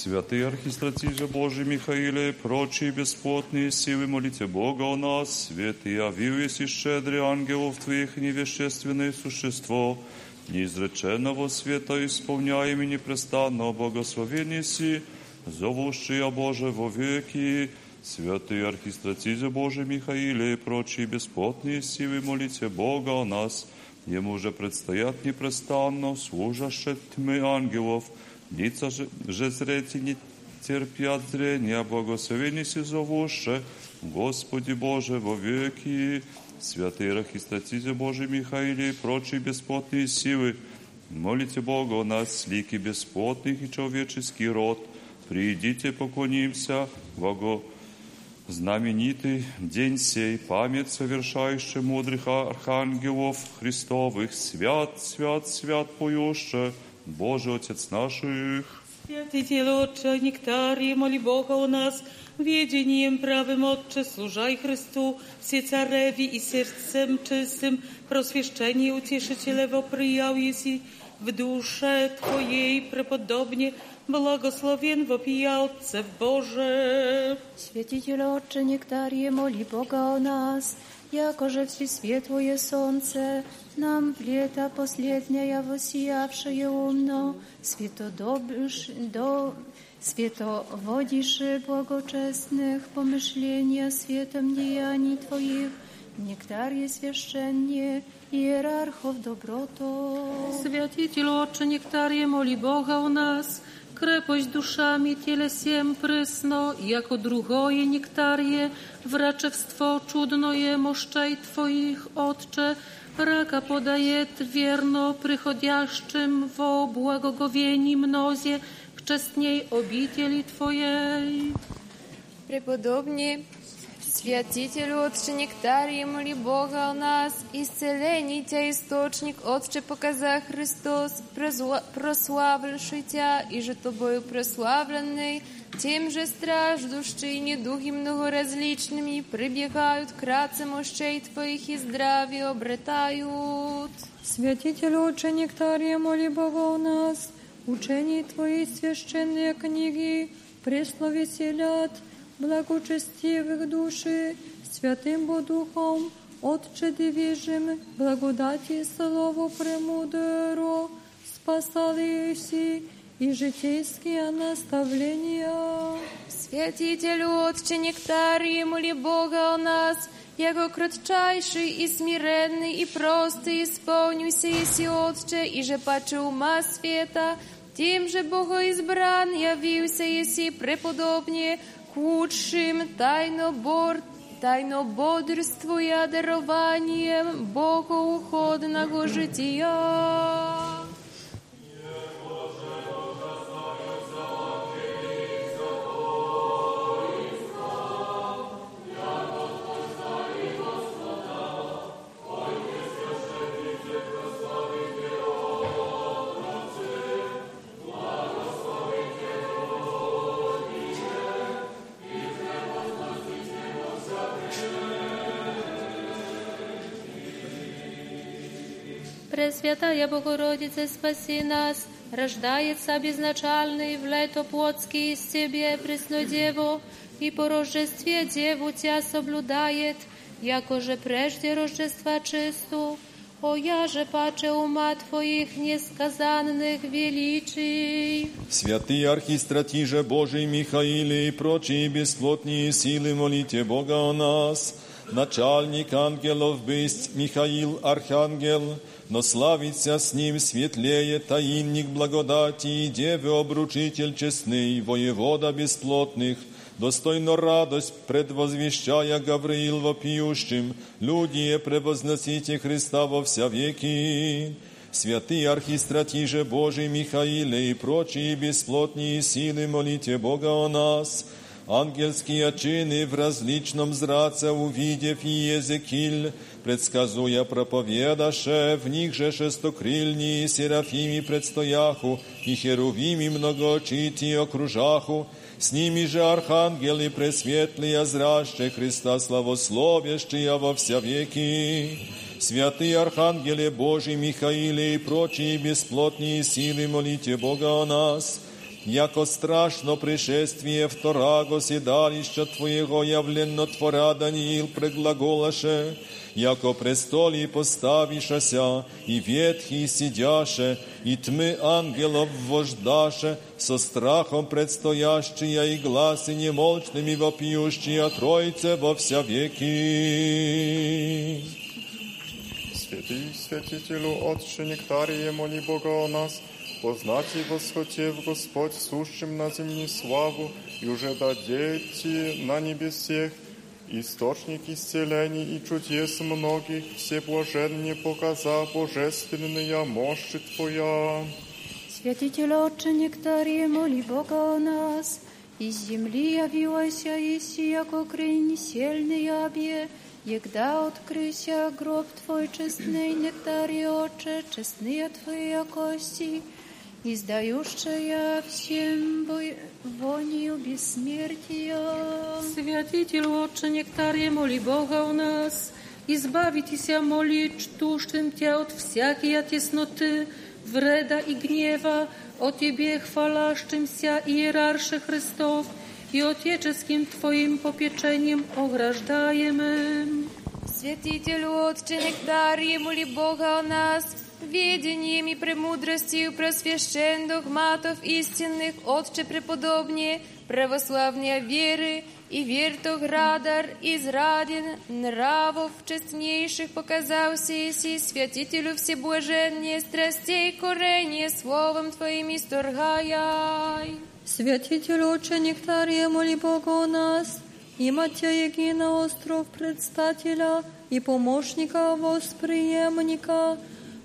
Святый архистратиже Божий Михаиле и прочие бесплотные силы, молите Бога о нас, святый явились и щедрый ангелов Твоих невещественное существо, неизреченного света исполняем и непрестанно благословение си, зовущий о Боже во веки, Святый архистратиже Божий Михаиле и прочие бесплотные силы, молите Бога о нас, Ему же предстоят непрестанно служащие тьмы ангелов, лица же, зрете не терпят зрения, благословени си зовуше, Господи Боже, во веки, святые архистратизе Божий Михаиле и прочие бесплотные силы, молите Бога о нас, лики бесплотных и человеческий род, придите, поклонимся, Богу, знаменитый день сей, память совершающий мудрых архангелов Христовых, свят, свят, свят поюще, Боже Отец наших.
Святитель Отче, нектарий, моли Бога у нас, wiedzeniem prawym Otcze, służaj Chrystu, все цареви и сердцем чистым, просвещение утешителево приял еси, в душе Твоей преподобне, благословен вопиялцев Боже.
Святитель Отче, нектарие, моли Бога о нас, яко же всесветлое солнце, нам в лето последнее воссиявшее умно, святодобрш, до, световодише благочестных помышления светом деяний Твоих, нектарие священне, иерархов доброто.
Святитель Отче, нектарие, моли Бога у нас, крепость душами телесем прysno, jako drugoje nektarje, wraczewstwo czudnoje moszczaj Twoich, Otcze, raka podaje wierno przychodziaszczym wo błagogowieni mnozie, wczesniej obicieli Twojej.
Преподобні святителю Отче Нектарії, молі Бога у нас, исцеление Тя источник, Отче показа Христос, прозла- прославивший Тя, и же Тобою прославленный, тем же страждущие недуги многоразличными прибегают кратце мощей Твоих и здравие обретают.
Святитель Отче Нектария, моли Бога у нас, учение Твои священные книги, пресно веселят, благочестивых души, святым Бо Духом, Отче дивижим, благодати слово премудро, спасали си и житейские наставления.
Святителю Отче Нектарии, моли Бога о нас, Яко кратчайший и смиренный и простый исполнюся, еси Отче, и же паче ума света, тем же Богоизбран явился, еси преподобнее, кучим тайнобор, тайнободрствуя дарованием Бога уходного жития.
Пресвятая Богородица, спаси нас, рождается безначальный в лето плотский из Тебе, Преснодево, и по Рождестве Деву Тебя соблюдает, якоже прежде Рождества чисту, о я же паче ума Твоих несказанных величий.
Святый архистратиже Божий Михаиле и прочие бесплотные силы молите Бога о нас. Начальник ангелов бысть Михаил Архангел, но славится с ним светлее таинник благодати и девы обручитель честный, воевода бесплотных, достойно радость предвозвещая Гавриил вопиющим, люди превозносите Христа во вся веки. Святый архистратиже Божий Михаиле и прочие бесплотные силы молите Бога о нас. Ангельские чины в различном зраце увидев и Езекиль, предсказуя проповедаше, в них же шестокрильни серафими предстояху, и херувими многоочити окружаху, с ними же архангелы пресветлые, зраще Христа славословящие во вся веки. Святые архангеле Божий Михаиле и прочие бесплотные силы молите Бога о нас, яко страшно пришествие втораго седалища Твоего явленно Твора Даниил предглаголаше, яко престоли поставишася, и ветхий сидяше, и тьмы ангелов вождаше, со страхом предстоящие и гласы немолчными вопиющие Тройце во вся веки.
Святый святителю, Отче Нектарие, моли Бога о нас, познать и восхотев Господь сущим на земле славу, и уже дадете на небесех, источник исцелений и чудес многих, все блаженные показа божественная мощь Твоя.
Святитель Отче Нектарие, моли Бога о нас, из земли явилась Иси, яко крень сельный обе, Егда открыся гроб Твой честный, нектарий Отче, честные Твои кости, издающая всем бой, вонью бессмертия.
Святитель Отче Нектарие, моли Бога о нас, избавитеся, моли, чтущим Тебя от всякой тесноты, wreda i gniewa, o Ciebie chwalaszczymся iерарше Христов, и Отеческим Твоим попечением ограждаемы.
Святителю Отче Нектарие, моли Бога о нас, ведением и премудростью просвящен догматов истинных, Отче преподобнее, православнее веры, и вертох радар израден, нравов честнейших показался Иси, святителю всеблаженнее, страстей коренье словом Твоим исторгаяй.
Святитель Отче Нектария, моли Бога о нас, и Матя Егина остров предстателя и помощника восприемника,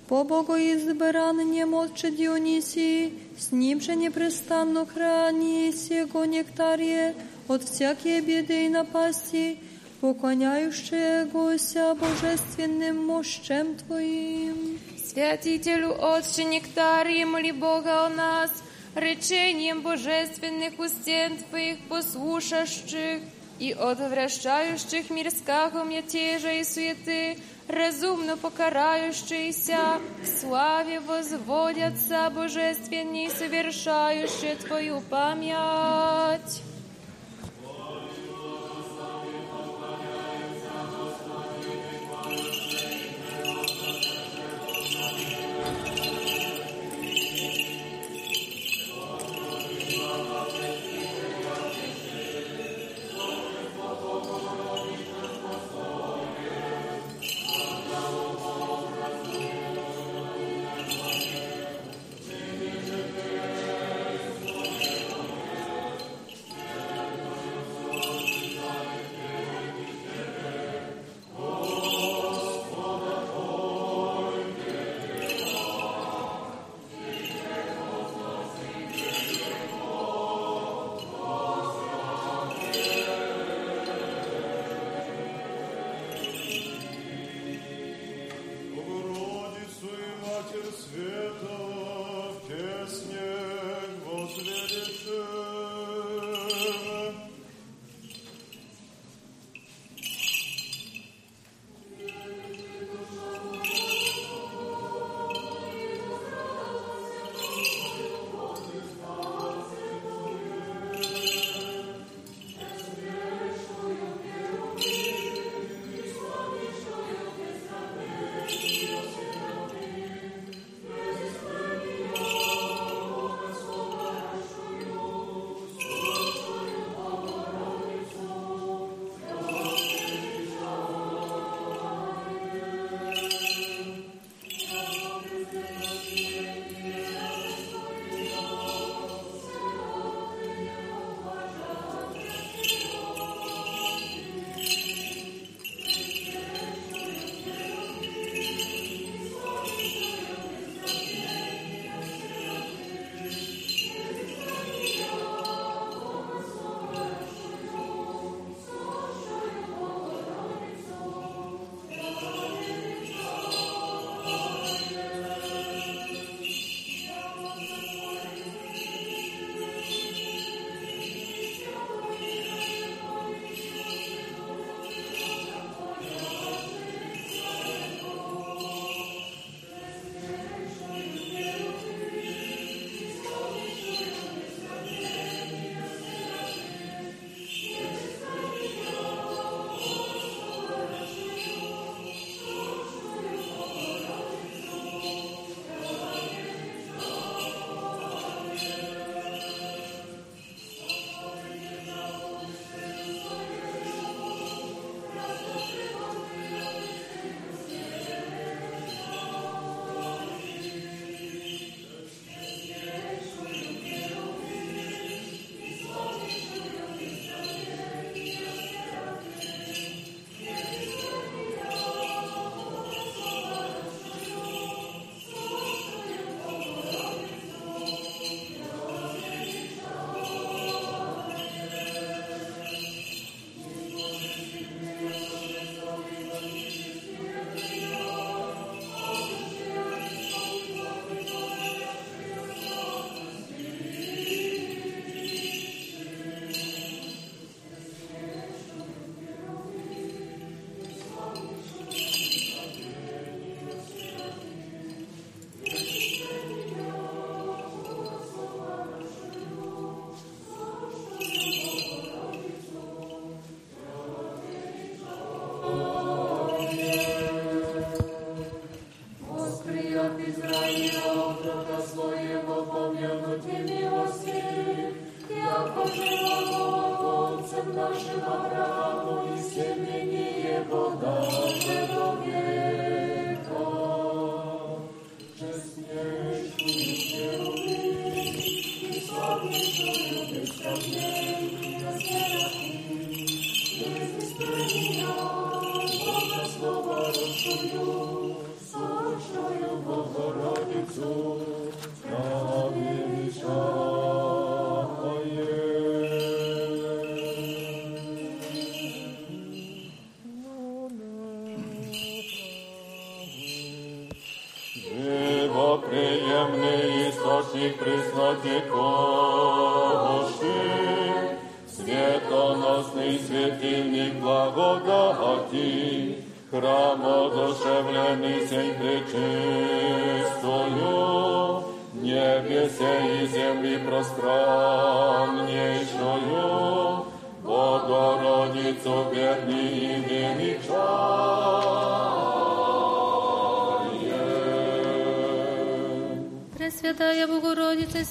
по Богу избраннем Отче Дионисии, с ним же непрестанно храни сего Нектария от всякие беды и напасти, поклоняющегося божественным мощам Твоим.
Святителю Отче Нектарие, моли Бога о нас, речением божественных устен Твоих послушающих и отвращающих мир скахом мятежа и суеты, разумно покарающиеся, в славе возводятся божественней, совершающие Твою память.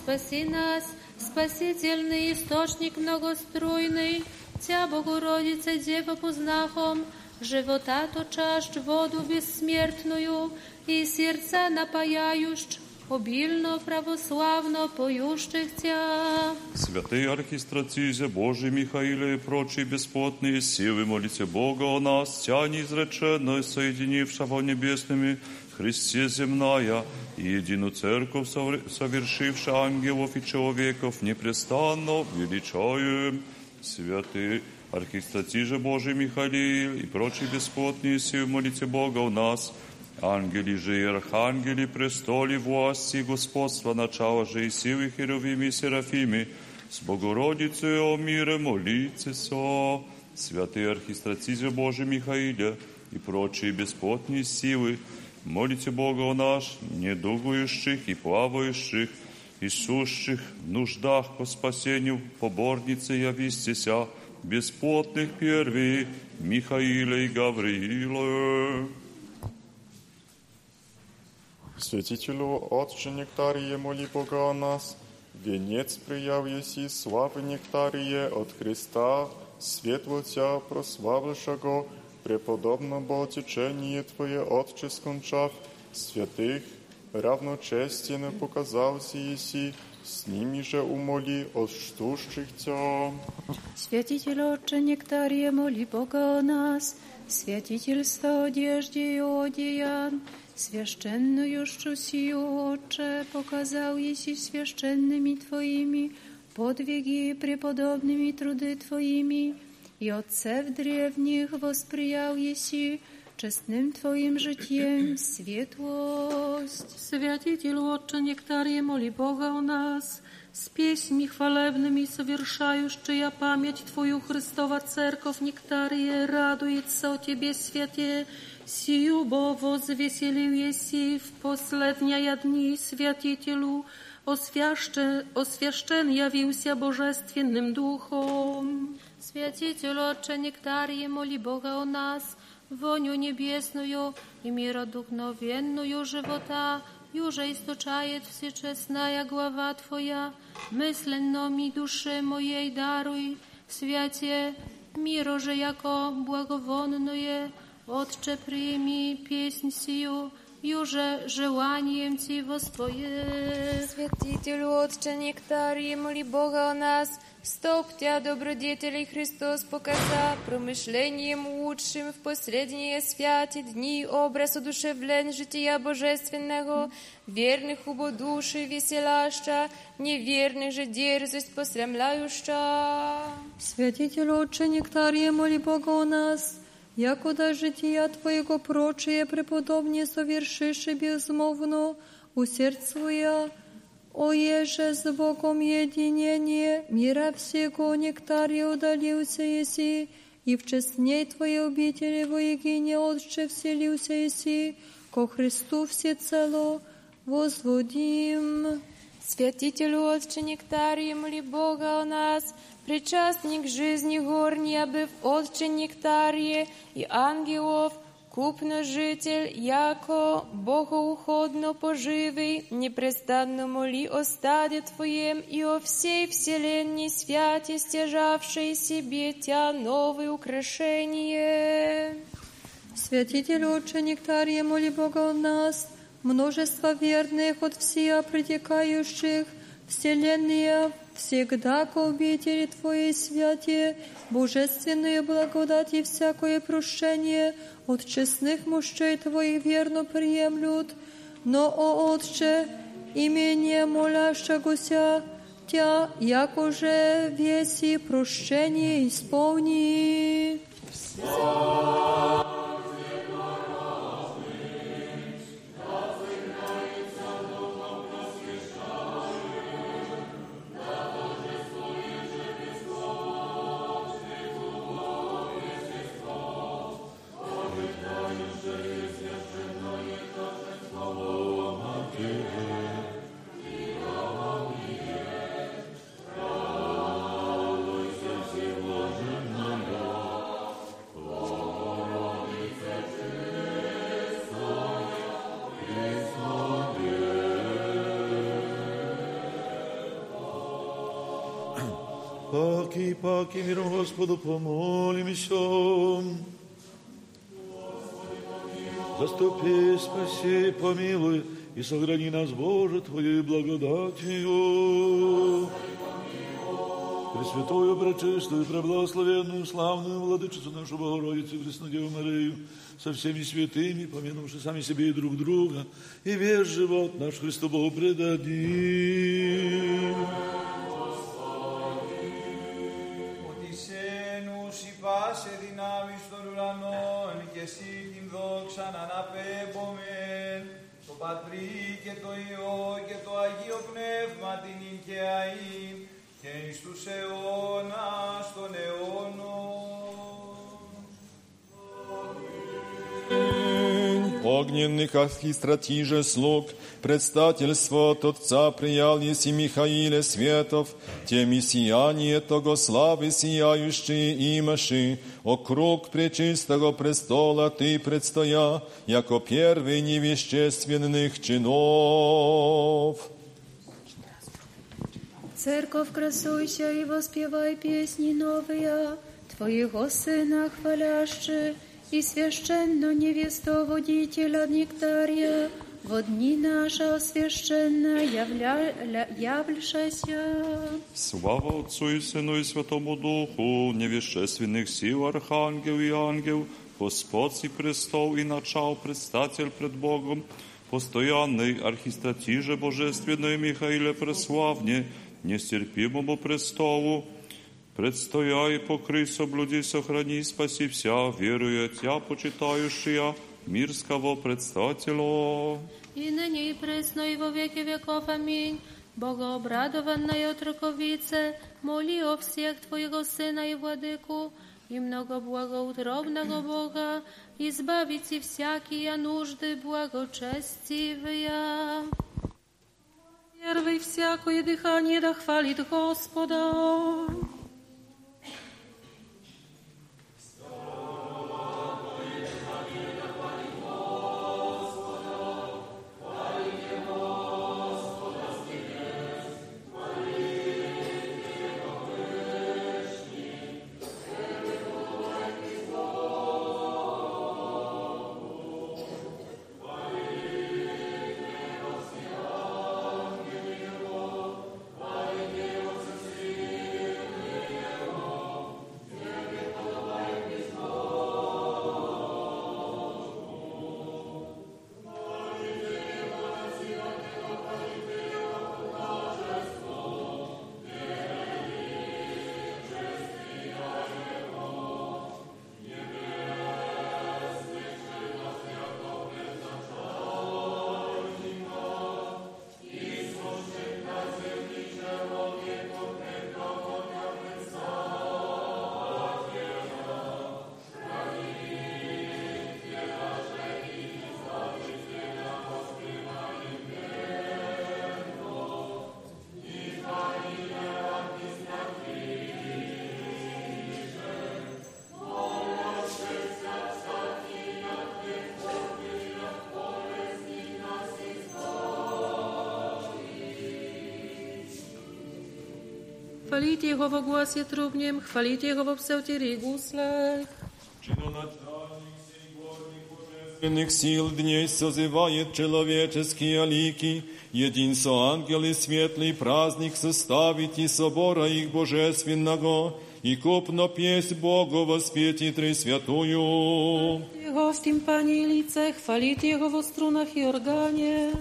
спаси нас, спасительный источник многоструйный, Тя, Богородица, Дева познахом, живота точащ воду бессмертную и сердца напаяющ, обильно православно поющих Тя.
Святый архистратизе Божий Михаиле и прочие бесплотные силы, молите Бога о нас, Тя неизреченно соединившего небесными Христе земная и единую церковь, совр- совершившая ангелов и человеков, непрестанно величаем. Святый архистратиже Божий Михаил и прочие бесплотные силы, молите Бога о нас, Ангели же и архангели, престоли власти и господства, начало же и силы херовими и серафими, с Богородицей о мире молитесь о святый архистратизе Божий Михаиле и прочие бесплотные силы, молите Бога о наш, недугующих и плавающих, и сущих в нуждах по спасению поборницы явистеся, бесплотных первей Михаила и Гавриила.
Святителю Отче Нектарие, моли Бога о нас, венец прияв еси славы Нектарие от Христа, светло Тя прославившего, преподобно течение Твое, Отче, скончав, святых, равночестенно показался еси, с ними же умоли от штущих Тя.
Святитель Отче Нектария, моли Бога о нас, святительство одежде и одеян, священную сию Отче, показал еси священными Твоими, подвиги преподобными труды Твоими, и отцев древних восприял еси, czesnym Twoim życiem światłość.
Святитель Отче Нектария, моли Бога о нас, с песьми хвалебными совершающая память Твою Христова Церковь Нектария радуется о Тебе, святе, сию бо возвеселил еси в последние дни святителю, освящен, освящен явился Божественным Духом.
Святитель Отче Нектарии, моли Бога о нас, воню небесную и миродухновенную живота, юже источает всечестная глава Твоя, мысленно ми душе моей даруй, святе, миро же яко благовонное, Отче прими песнь сию, юже желанием Ти воспое.
Святителю Отче Нектарии, моли Бога о нас, Стоптя добродетелей Христос показа, промышлением лучшим в последние святи дни образ одушевлен жития божественного, верных убодуши веселаща, неверных же дерзость посрамляюща.
Святитель Отче Нектария, моли Бога о нас, якода жития Твоего прочие преподобнее совершиши безмолвно, усердствуя, Оеже с Богом единение, мира всего нектария удалился еси, и в честней Твоей обители во Отче вселился еси, ко Христу всецело возводим.
Святителю Отче Нектарии, моли Бога о нас, причастник жизни горней, обыв Отче Нектарие и ангелов, купно житель, яко богоуходно поживый, непрестанно моли о стаде Твоем и о всей вселенной святи, стяжавшей себе Тя новые украшения.
Святитель Отче Нектария, моли Бога о нас, множество верных от всея протекающих, вселенная всегда к обители Твоей святе, божественную благодать и всякое прощение от честных мужей Твоих верно приемлют, но, о Отче, имение молящегося Тя, яко же веси прощение исполни.
Паки, Господу помолимся. Заступи, спаси, помилуй и сохрани нас, Боже, Твоей благодатью. Пресвятую, пречистую, преблагословенную, славную Владычицу нашу Богородицу, Преснодеву Марию, со всеми святыми, помянувши сами себе и друг друга, и весь живот наш Христу Богу предадим.
σένους υπάσε δυνάμεις των ουρανών και εσύ την δόξα να αναπέμπομεν το Πατρί και το Υιό και το Αγίο Πνεύμα την Ικαιαή και εις τους αιώνας των αιώνων.
Огненных архистратиже слуг, предстательство от Отца приял еси Михаиле Светов, теми сияние того славы сияющие имаши, округ пречистого престола ты предстоя, яко первый невещественных чинов.
Церковь, красуйся и воспевай песни новые, Твоего Сына хвалящие, и священно невесту водителя Нектария, во дни наша священная явля... ля- явлешься.
Слава Отцу и Сыну и Святому Духу, невещественных сил, архангел и ангел, Господь и престол и начал, предстатель пред Богом, постоянный архистратиже божественной Михаиле Преславне, нестерпимому престолу, предстоя и покрый, соблюди, сохрани, спаси вся, веруя Тя, почитающая, мирского предстателя.
И ныне и пресно и во веки веков. Аминь. Богообрадованная отроковице, моли о всех Твоего Сына и Владыку, и много благоутробного Бога, избавите всякие нужды благочестивые.
Первый всякое дыхание да хвалит Господа. Chwalicie Jego w głosie trubniem, chwalicie Jego w psełcie i guslech.
Божественных сил дней созывает человеческие лики, един со ангелы светлый праздник составить и собора их божественного, и купно песнь Богу воспети Тресвятую.
Jego w timpanie i lice, chwalicie Jego w strunach i organie.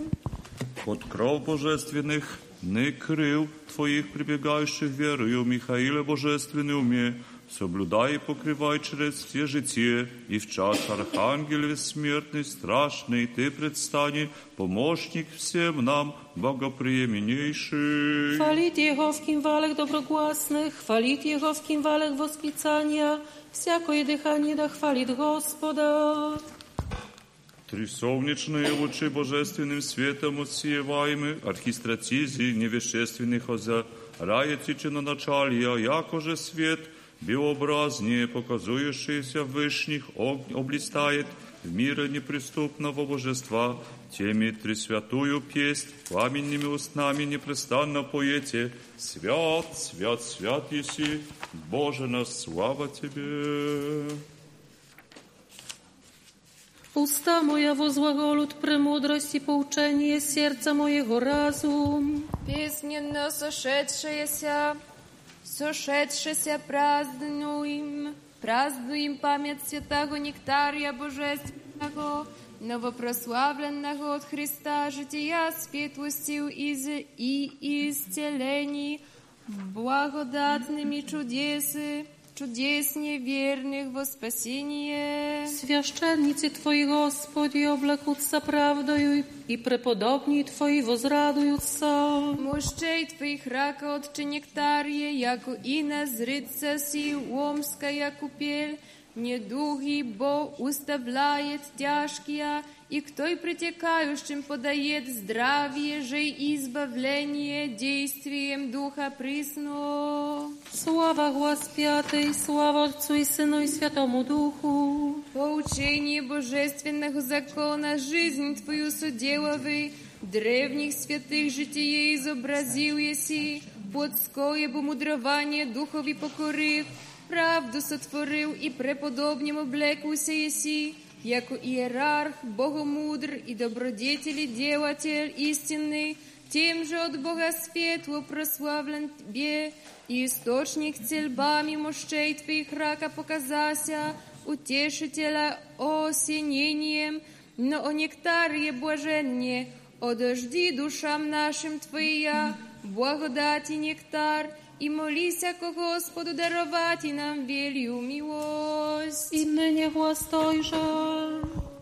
под кров божественных накрыл Твоих прибегающих верою Михаила Божественный уме, соблюдай и покрывай через все житие, и в час Архангел бессмертный, страшный, Ты предстани, помощник всем нам, богоприеменнейший.
Chwalit Jeho w kim walek dobrogłasnych, chwalit Jeho w kim walek wosklicania, всякое дыхание да хвалит Господа.
Три солнечные лучи божественным светом отсеиваемы, архистратизи невещественных озарает началия, якоже свет, биобразнее показующийся в вышних, огнь облистает в мира неприступного божества, теми тресвятую песнь, пламенными устнами непрестанно поете, свят, свят, свят еси, Боже наш, слава Тебе.
Usta moja возглаголут премудрость и поучение сердца моего разум.
Песненно сошедшаяся, сошедшаяся празднуем, празднуем память святого нектария божественного, новопрославленного от Христа, жития светлостью из и исцелений, благодатными чудесы, чудесне верных во спасение.
Священnicy Twoi, Господи, облекутся правдою и преподобни Твои возрадуются.
Мощей Твоих рака отче нектарие, яко и назрится си ломская купель, недугий Бог уставляет тяжкие, и кто и притекающим подает здравие же и избавление действием Духа присно.
Слава Господи, слава Отцу и Сыну и Святому Духу. По
учению божественного закона жизнь Твою суделовы, древних святых житие изобразил еси, под ское бы мудрование духові покорив, правду сотворил и преподобнем облекуся еси, яко иерарх, богомудр и добродетели делатель истинный, тем же от Бога светло прославлен Тебе, и источник цельбами мощей Твоих рака показася, утешителя осенением, но о нектарие блаженне, одожди душам нашим Твоя, благодати нектар, и молися ко Господу даровати нам велью милость.
I my niech łastojże.
Слава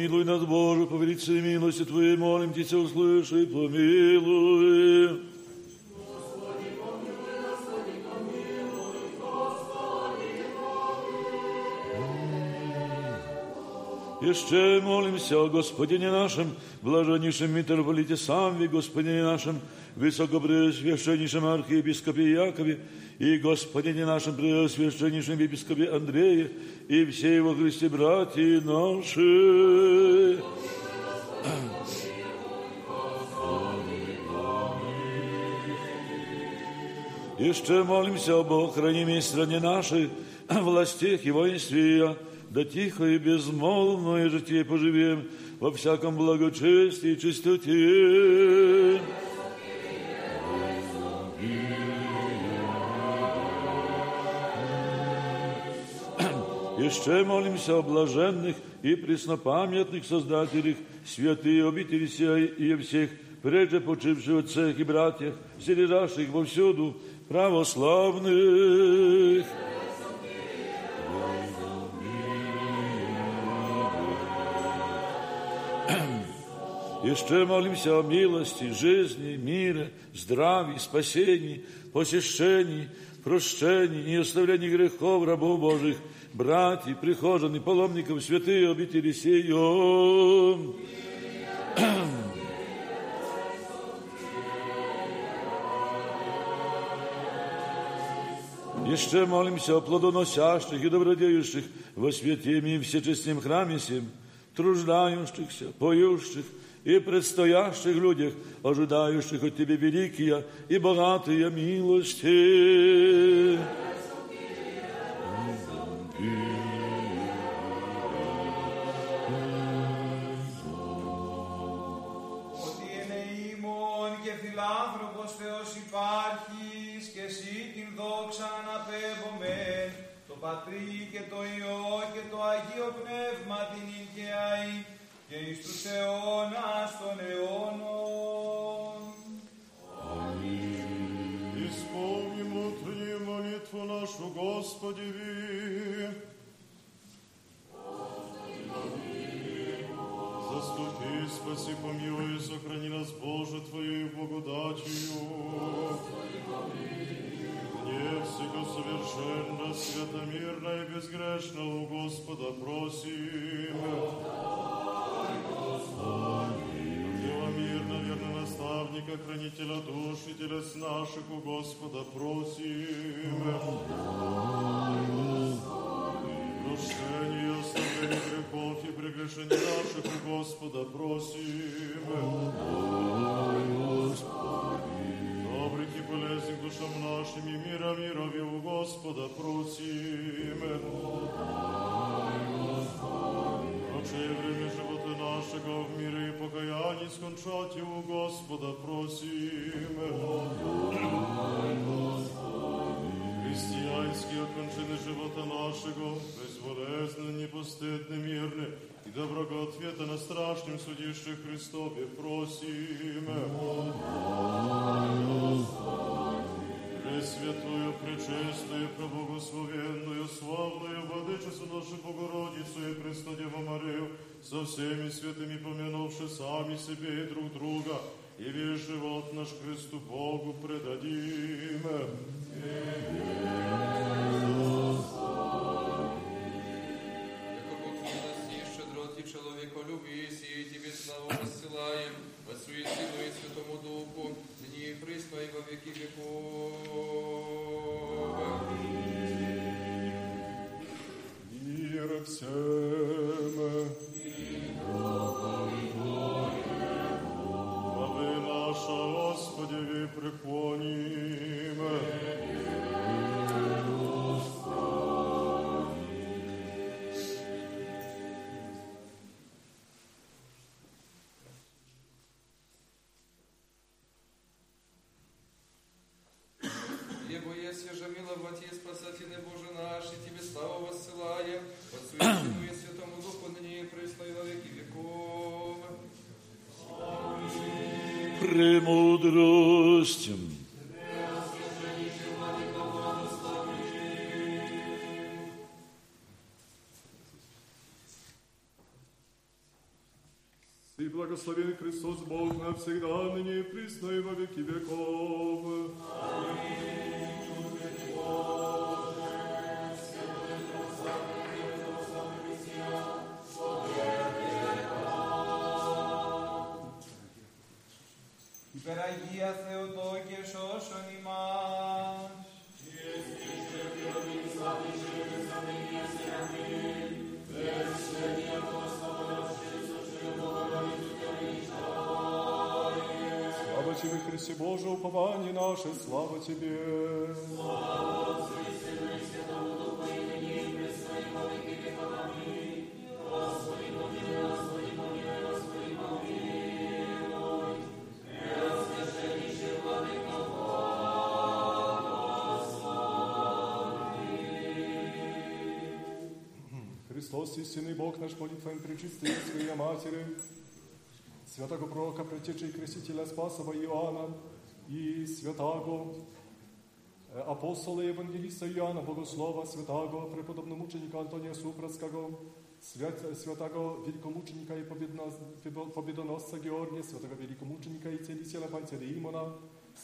Помилуй нас, Боже, по величии милости Твоей, молим Тебя, услыши, помилуй. Jeszcze молимся о Господине нашем, блаженнейшем митрополите Самве, Господине нашем, высокопреосвященнейшем архиепископе Якове и Господине нашем преосвященнейшем епископе Андрее и все его Христе братья наши. Jeszcze молимся об охранимой стране нашей, властях и воинстве ее, да тихо и безмолвное житие поживем во всяком благочестии и чистоте. Еще молимся о блаженных и преснопамятных создателях святые обители сия и всех прежде почивших отцах и братьях, сидящих вовсюду, православных. Jeszcze молимся о милости, жизни, мире, здравии, спасении, посещении, прощении и оставлении грехов рабов Божьих, братьев, прихожан паломников святые обители сию. Jeszcze молимся о плодоносящих и добродеющих во свете и всечестном храме сим, труждающихся, поющих и предстоящих людях, ожидающих от Тебя великие и богатые милости.
υπάρχεις και εσύ την δόξα αναπέμπομεν το Πατρί και το Υιό και το Αγίο Πνεύμα την Ικαιαή και εις τους αιώνας των αιώνων.
Исполним утреннюю молитву нашу, Господи, спаси, помилуй, сохрани нас, Боже, Твоей благодатью. Не всего совершенно, святомирно и безгрешно у Господа просим. Дела мирно, верно наставника, хранителя душ и телес наших у Господа просим. Прощение и оставление грехов и прегрешений наших у Господа просим. Добрых и полезных душам нашим и мира мирови у Господа просим. Отче, время живота нашего в мире и покаянии скончать и у Господа просим. Христианские окончины живота нашего, безболезненно, непостыдно, мирно и доброго ответа на страшном судище Христове просим. Пресвятую, пречистую, проблагословенную, славную Владычицу нашу Богородицу и Преснодеву Марию, со всеми святыми помянувши сами себе и друг друга, и весь живот наш Христу Богу предадим.
Яко Бог не нас щедроти человеколюбие, сие тебе славу посылаем, Отцу и Сыну и Святому Духу, ныне и присно и во веки веков.
Мир всем.
부를
구원이
благословен Христос Бог навсегда, ныне и присно и во веки веков. Христе Боже, упование наше, слава Тебе. Слава Отцу и Христос, истинный Бог наш, молитвами причистый Своей Матери, святого пророка, Притечі і Крестителя Спасова Іоанна і святого е, апостола Євангеліста Іоанна Богослова, святого преподобномученика Антонія Супрацького, святого великомученика і побідоносця Георгія, святого великомученика і целителя Пантелеїмона,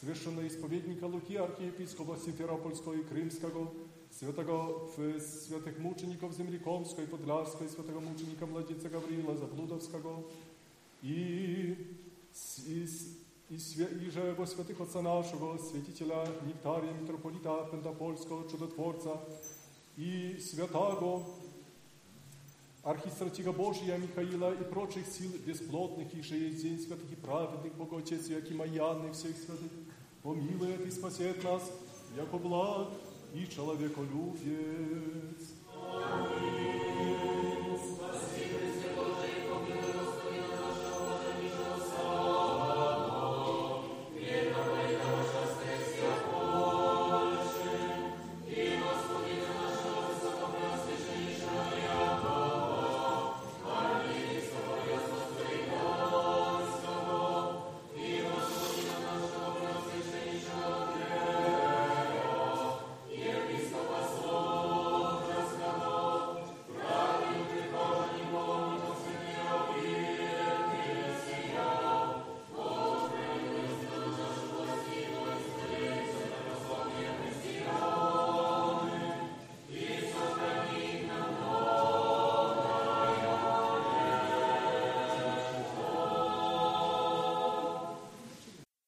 священного исповедника Луки, архиепископа Симферопольского и Крымского, святого, святых мучеников земли Комской, Подлярской, святого мученика Младенца Гавриила Заблудовского, и, с- и, с- и, свя- и же во святых отца нашего, святителя Нектария, митрополита Пентапольского, чудотворца, и святаго архистратига Божия Михаила и прочих сил бесплотных, и же есть день святых и праведных, Бог Отец Якима Яны, всех святых, помилует и спасет нас, яко благ и человеколюбец.